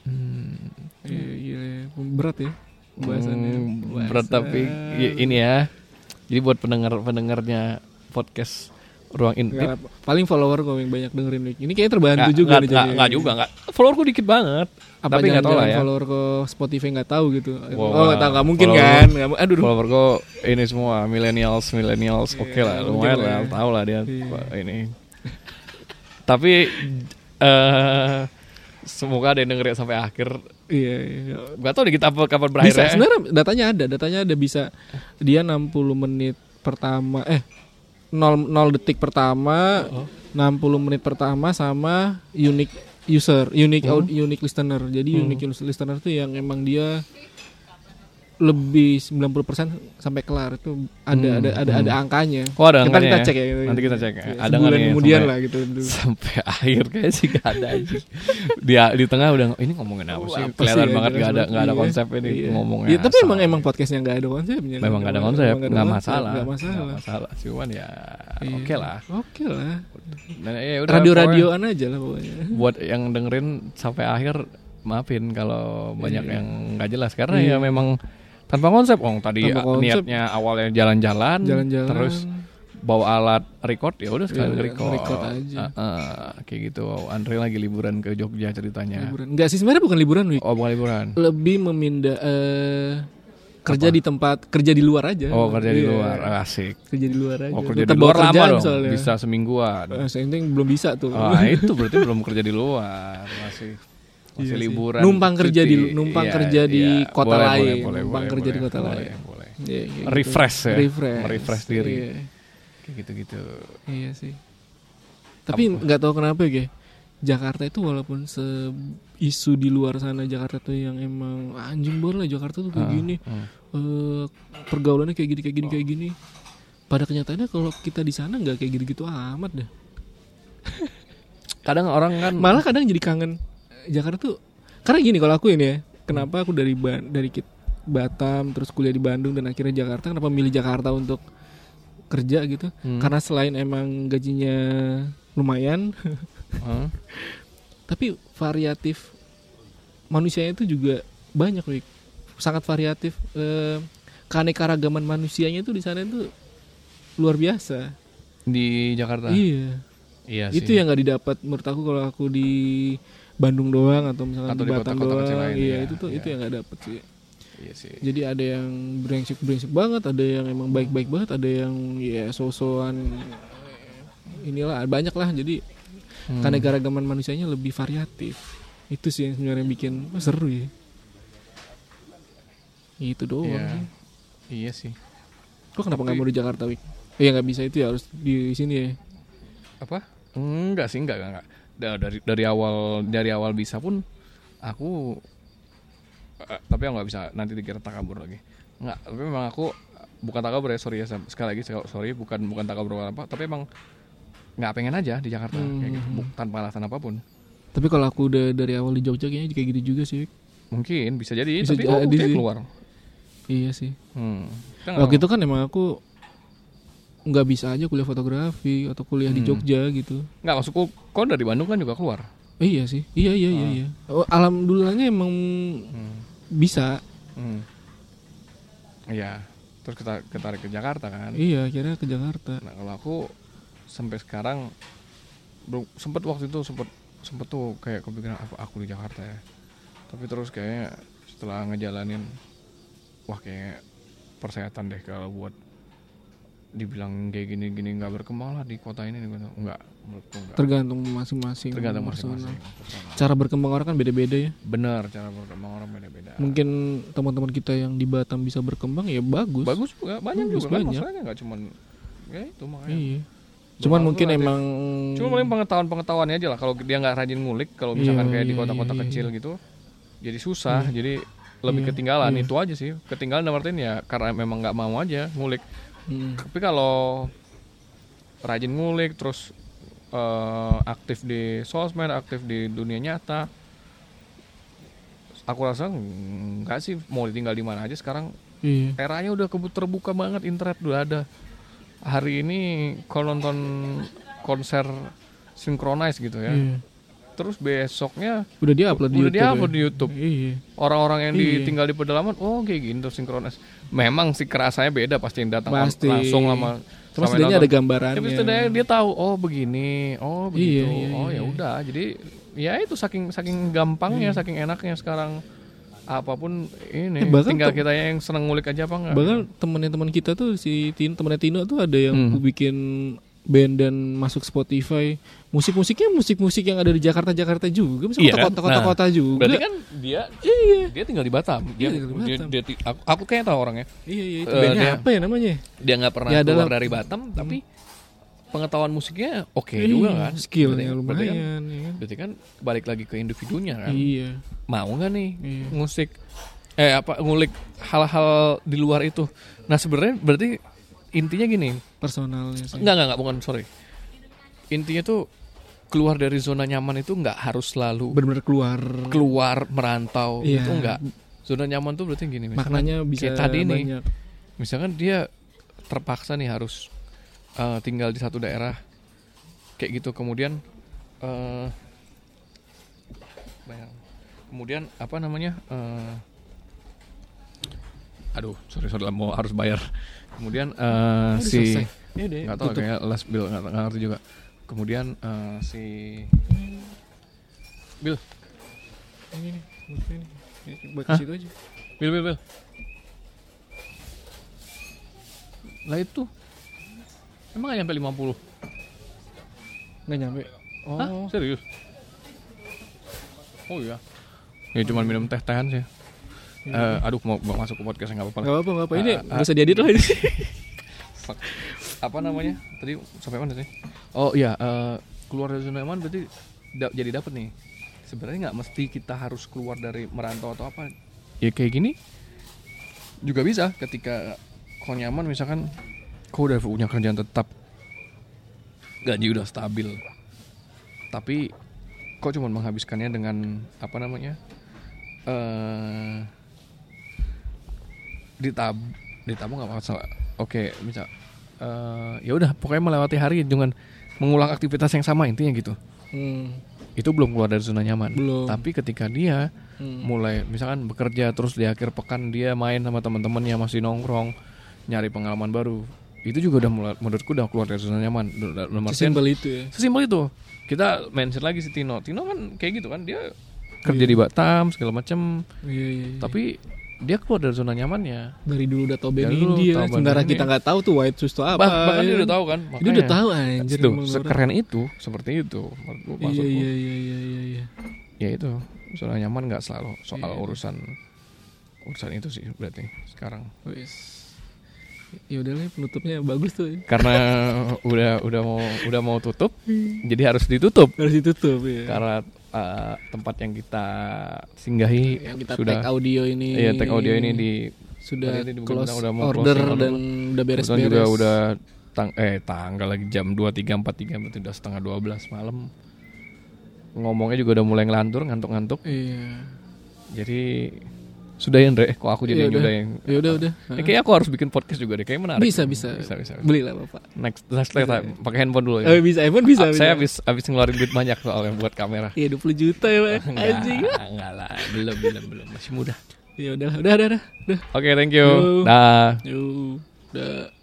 Hmm, Iya, iya, iya. berat ya pembahasannya hmm, berat tapi ya, ini ya jadi buat pendengar pendengarnya podcast ruang intip Nggak, paling follower kok yang banyak dengerin ini kayaknya terbantu nggak, juga nggak, nih jadinya. nggak juga nggak followerku dikit banget apa tapi nggak tahu lah ya follower ke Spotify nggak tahu gitu Wow, oh nggak tahu nggak mungkin follower- kan mu- aduh aduh. followerku ini semua millennials millennials Iya, oke lah mungkin lumayan lah lah ya. tahu lah dia. Wah, ini (laughs) tapi eh semoga ada yang dengerin sampai akhir iya, iya. Gak tau deh kita apa kapan berakhir bisa ya. sebenarnya datanya ada datanya ada bisa dia 60 menit pertama eh 0, 0 detik pertama Oh. 60 menit pertama sama unique user unique Hmm. aud- unique listener jadi Hmm. unique listener tuh yang emang dia lebih 90% sampai kelar itu ada Hmm, ada ada hmm. ada angkanya Oh ada angkanya kita ya? cek ya Nanti kita cek ya. Iya, Ada sebulan kemudian sampai- lah gitu Sampai (laughs) akhir kayaknya sih gak ada aja. Dia di tengah udah ini ngomongin apa sih? Apa Kelihatan sih, banget gak ada nggak ada Iya, konsep ini iya. ngomongnya. Iya, tapi asal. emang emang podcastnya nggak ada konsepnya. memang gak ada konsep, nggak nggak ada masalah. Nggak masalah. masalah. Cuman ya Iya. oke lah. Oke lah. Dan ya udah, Radio-radioan aja lah pokoknya. Buat yang dengerin sampai akhir maafin kalau banyak Iya. yang nggak jelas karena Iya. ya memang tanpa konsep. Oh tadi Tanpa konsep. niatnya awalnya jalan-jalan, terus bawa alat record ya udah sekalian Iya, record, record aja. Ah, ah, kayak gitu Andre lagi liburan ke Jogja ceritanya liburan. Enggak sih sebenarnya bukan liburan, Wik. oh bukan liburan Lebih memindah eh, kerja di tempat kerja di luar aja. oh kerja di Iya, luar asik Kerja di luar aja. oh kerja Tetap di luar lama dong soalnya. bisa semingguan Eh, saya belum bisa tuh. ah itu berarti belum kerja di luar masih masih Iya liburan Numpang kerja di- cuti. numpang Iya, kerja di iya. kota Boleh, lain. boleh, boleh, Numpang boleh, kerja di boleh, kota boleh, lain. boleh. Iya, kayak gitu. refresh ya Refresh. refresh diri Iya. kayak gitu-gitu Iya sih. Tapi nggak tahu kenapa ya, Jakarta itu walaupun se isu di luar sana Jakarta tuh yang emang anjing banget lah Jakarta tuh kayak Ah, gini, ah. eh, pergaulannya kayak gini kayak gini kayak gini. Pada kenyataannya kalau kita di sana nggak kayak gitu-gitu amat dah. kadang orang kan Malah kadang jadi kangen Jakarta tuh. Karena gini kalau aku ini ya, kenapa aku dari Ban dari Kit- Batam terus kuliah di Bandung dan akhirnya Jakarta kenapa milih Jakarta untuk kerja gitu? Hmm. Karena selain emang gajinya lumayan, Ah. (laughs) tapi variatif manusianya itu juga banyak Wik. sangat variatif eh, keanekaragaman manusianya itu di sana itu luar biasa di Jakarta iya iya itu yang nggak didapat menurut aku kalau aku di Bandung doang atau misalnya Atau di di Batam kota-kota doang lain, iya iya, itu tuh iya. itu yang nggak dapet sih iya sih jadi ada yang brengsek brengsek banget ada yang emang baik baik banget ada yang ya sosokan inilah banyak lah jadi Hmm. keanekaragaman manusianya lebih variatif itu sih yang sebenarnya bikin oh, seru ya itu doang Iya. sih. Iya sih. Kok kenapa nggak mau di Jakarta Wik? Eh ya nggak bisa itu ya harus di sini ya. Apa? Enggak sih, enggak, enggak, enggak. Da- Dari dari awal dari awal bisa pun aku eh, tapi aku nggak bisa nanti dikira takabur lagi. Enggak, tapi memang aku bukan takabur ya, sorry ya sekali lagi sorry bukan bukan takabur apa, tapi emang nggak pengen aja di Jakarta Hmm. kayak gitu, bu- tanpa alasan apa pun. Tapi kalau aku udah dari awal di Jogja kayaknya kayak gitu juga sih. Mungkin bisa jadi, Bisa tapi jadi sih. keluar. Iya sih. Hmm. Nggak Waktu itu kan emang aku nggak bisa aja kuliah fotografi atau kuliah di Hmm. Jogja gitu. nggak maksudku, kau dari Bandung kan juga keluar. Eh, iya sih. Iya iya iya Ah. iya. Oh, alhamdulillahnya emang Hmm. bisa. Hmm. Iya. Terus kita ketarik ke Jakarta kan. Iya, akhirnya ke Jakarta. Nah kalau aku sampai sekarang belum sempet waktu itu sempet sempet tuh kayak kepikiran apa aku di Jakarta ya. Tapi terus kayaknya setelah ngejalanin wah kayak persetan deh kalau buat dibilang kayak gini-gini nggak berkembang lah di kota ini gitu. Enggak, menurutku enggak. Tergantung masing-masing. Tergantung masing-masing. Cara berkembang orang kan beda-beda ya. Bener cara berkembang orang beda-beda. Mungkin teman-teman kita yang di Batam bisa berkembang ya bagus. Bagus juga, banyak Bagus, juga kan banyak. masalahnya nggak cuman ya itu makanya. Iya. Cuman mungkin ada- emang Cuma paling pengetahuan-pengetahuannya aja lah kalau dia nggak rajin ngulik kalau misalkan Iya, kayak di iya, kota-kota iya, kecil iya. gitu jadi susah jadi lebih Iya, ketinggalan iya. itu aja sih ketinggalan dalam artian ya karena memang nggak mau aja ngulik Hmm. tapi kalau rajin ngulik terus eh, aktif di sosmed aktif di dunia nyata aku rasa nggak sih mau ditinggal di mana aja sekarang Iya. eranya udah terbuka banget internet udah ada hari ini kalau nonton konser synchronize gitu ya Iya. terus besoknya Udah dia upload di udah YouTube. dia-upload ya? di YouTube Iya. orang-orang yang Iya. ditinggal di pedalaman oh kayak gini tuh synchronize memang sih kerasanya beda pasti yang datang Pasti. langsung sama setidaknya yang ada gambarannya. tapi setidaknya dia tahu oh begini oh begitu Iya, iya, oh iya. ya udah jadi ya itu saking saking gampangnya saking enaknya sekarang apa pun ini Eh, bahkan tinggal kita yang seneng ngulik aja apa enggak Bahkan temennya teman kita tuh si Tino, temennya Tino tuh ada yang Hmm. bikin band dan masuk Spotify. Musik-musiknya musik-musik yang ada di Jakarta Jakarta juga, misalnya Iya kan? kota-kota kota juga. Berarti kan dia iya. dia tinggal di Batam. Dia, Iya, tinggal di dia, Batam. dia ti- aku, aku kayaknya tahu orangnya. Iya iya itu Eh, bandnya dia- apa ya namanya? Dia nggak pernah Ya, keluar adalah- dari Batam, tapi pengetahuan musiknya oke Iya, juga kan. Skillnya Berarti- lumayan. Berarti kan, ya kan? berarti kan balik lagi ke individunya kan. Iya. Mau nggak nih Iya. musik eh apa ngulik hal-hal di luar itu. Nah sebenarnya berarti intinya gini. Personalnya sih. Enggak enggak enggak bukan sorry. Intinya tuh keluar dari zona nyaman itu nggak harus selalu Benar-benar keluar. keluar merantau Iya. itu enggak. Zona nyaman tuh berarti gini misalkan- Maknanya bisa kayak tadi nih. banyak. misalkan dia terpaksa nih harus uh, tinggal di satu daerah kayak gitu kemudian uh, bayang. kemudian apa namanya uh, aduh sorry sorry mau harus bayar kemudian uh, Udah si. Ya nggak tahu tutup. kayak last bill nggak nggak ngerti juga kemudian uh, si bill Ini nih, ini nih. Buat Hah? situ aja. Bil, bil, bil. Lah itu. Emang gak nyampe 50? Nggak nyampe. Oh, serius? Oh iya. Ya cuma minum teh-tehan sih. Eh, aduh mau, mau masuk ke podcast nggak apa-apa. Nggak apa-apa, nggak apa. Ini Ah, nggak usah diedit lah ini. (laughs) Apa namanya? Tadi sampai mana sih? Oh iya, eh, keluar dari zona nyaman berarti da- jadi dapet nih. Sebenarnya nggak mesti kita harus keluar dari merantau atau apa. Ya kayak gini juga bisa ketika kau nyaman misalkan kau udah punya kerjaan tetap gaji udah stabil tapi kau cuma menghabiskannya dengan apa namanya eh ditab ditabung nggak masalah. Oke misal eh ya udah pokoknya melewati hari dengan mengulang aktivitas yang sama intinya gitu. Hmm, itu belum keluar dari zona nyaman. Belum. tapi ketika dia hmm. mulai misalkan bekerja terus di akhir pekan dia main sama teman-temannya masih nongkrong nyari pengalaman baru itu juga udah mulai menurutku udah keluar dari zona nyaman. Dalam artian Sesimpel itu ya. sesimpel itu. Kita mention lagi si Tino. Tino kan kayak gitu kan dia kerja di Batam segala macam Iya, iya, iya. tapi dia keluar dari zona nyamannya dari dulu udah tau band indie tahu Sementara kita nggak tahu tuh White Shoes tuh apa. Bah- bahkan dia udah tahu kan Dia udah tahu anjir. Orang. sekeren itu seperti itu Iya maksudku. iya iya iya iya iya. ya itu zona nyaman nggak selalu soal Iya. urusan urusan itu sih berarti sekarang Wis. Ya udahlah penutupnya bagus tuh. karena (laughs) udah udah mau udah mau tutup jadi harus ditutup Harus ditutup ya. karena uh, tempat yang kita singgahi yang kita sudah tag audio ini. iya tag audio ini di sudah di- close udah mau order closing dan udah beres-beres. juga udah tang eh tanggal lagi jam 23.43 berarti udah setengah 12 malam ngomongnya juga udah mulai ngelantur ngantuk-ngantuk Iya. jadi sudah ya Andre kok aku jadi Ya yang udah. yang Ya udah udah. Ya, kayaknya aku harus bikin podcast juga deh kayak menarik Bisa bisa. bisa bisa, bisa. Belilah Bapak. next next time pakai handphone dulu Oh, ya bisa iPhone bisa. Ah, bisa. saya habis habis ngeluarin duit banyak soalnya buat kamera Iya 20 juta ya, Pak. (laughs) Anjing. enggak lah belum belum belum masih muda Ya udah, udah, udah, udah. oke thank you Yo. dah. Udah.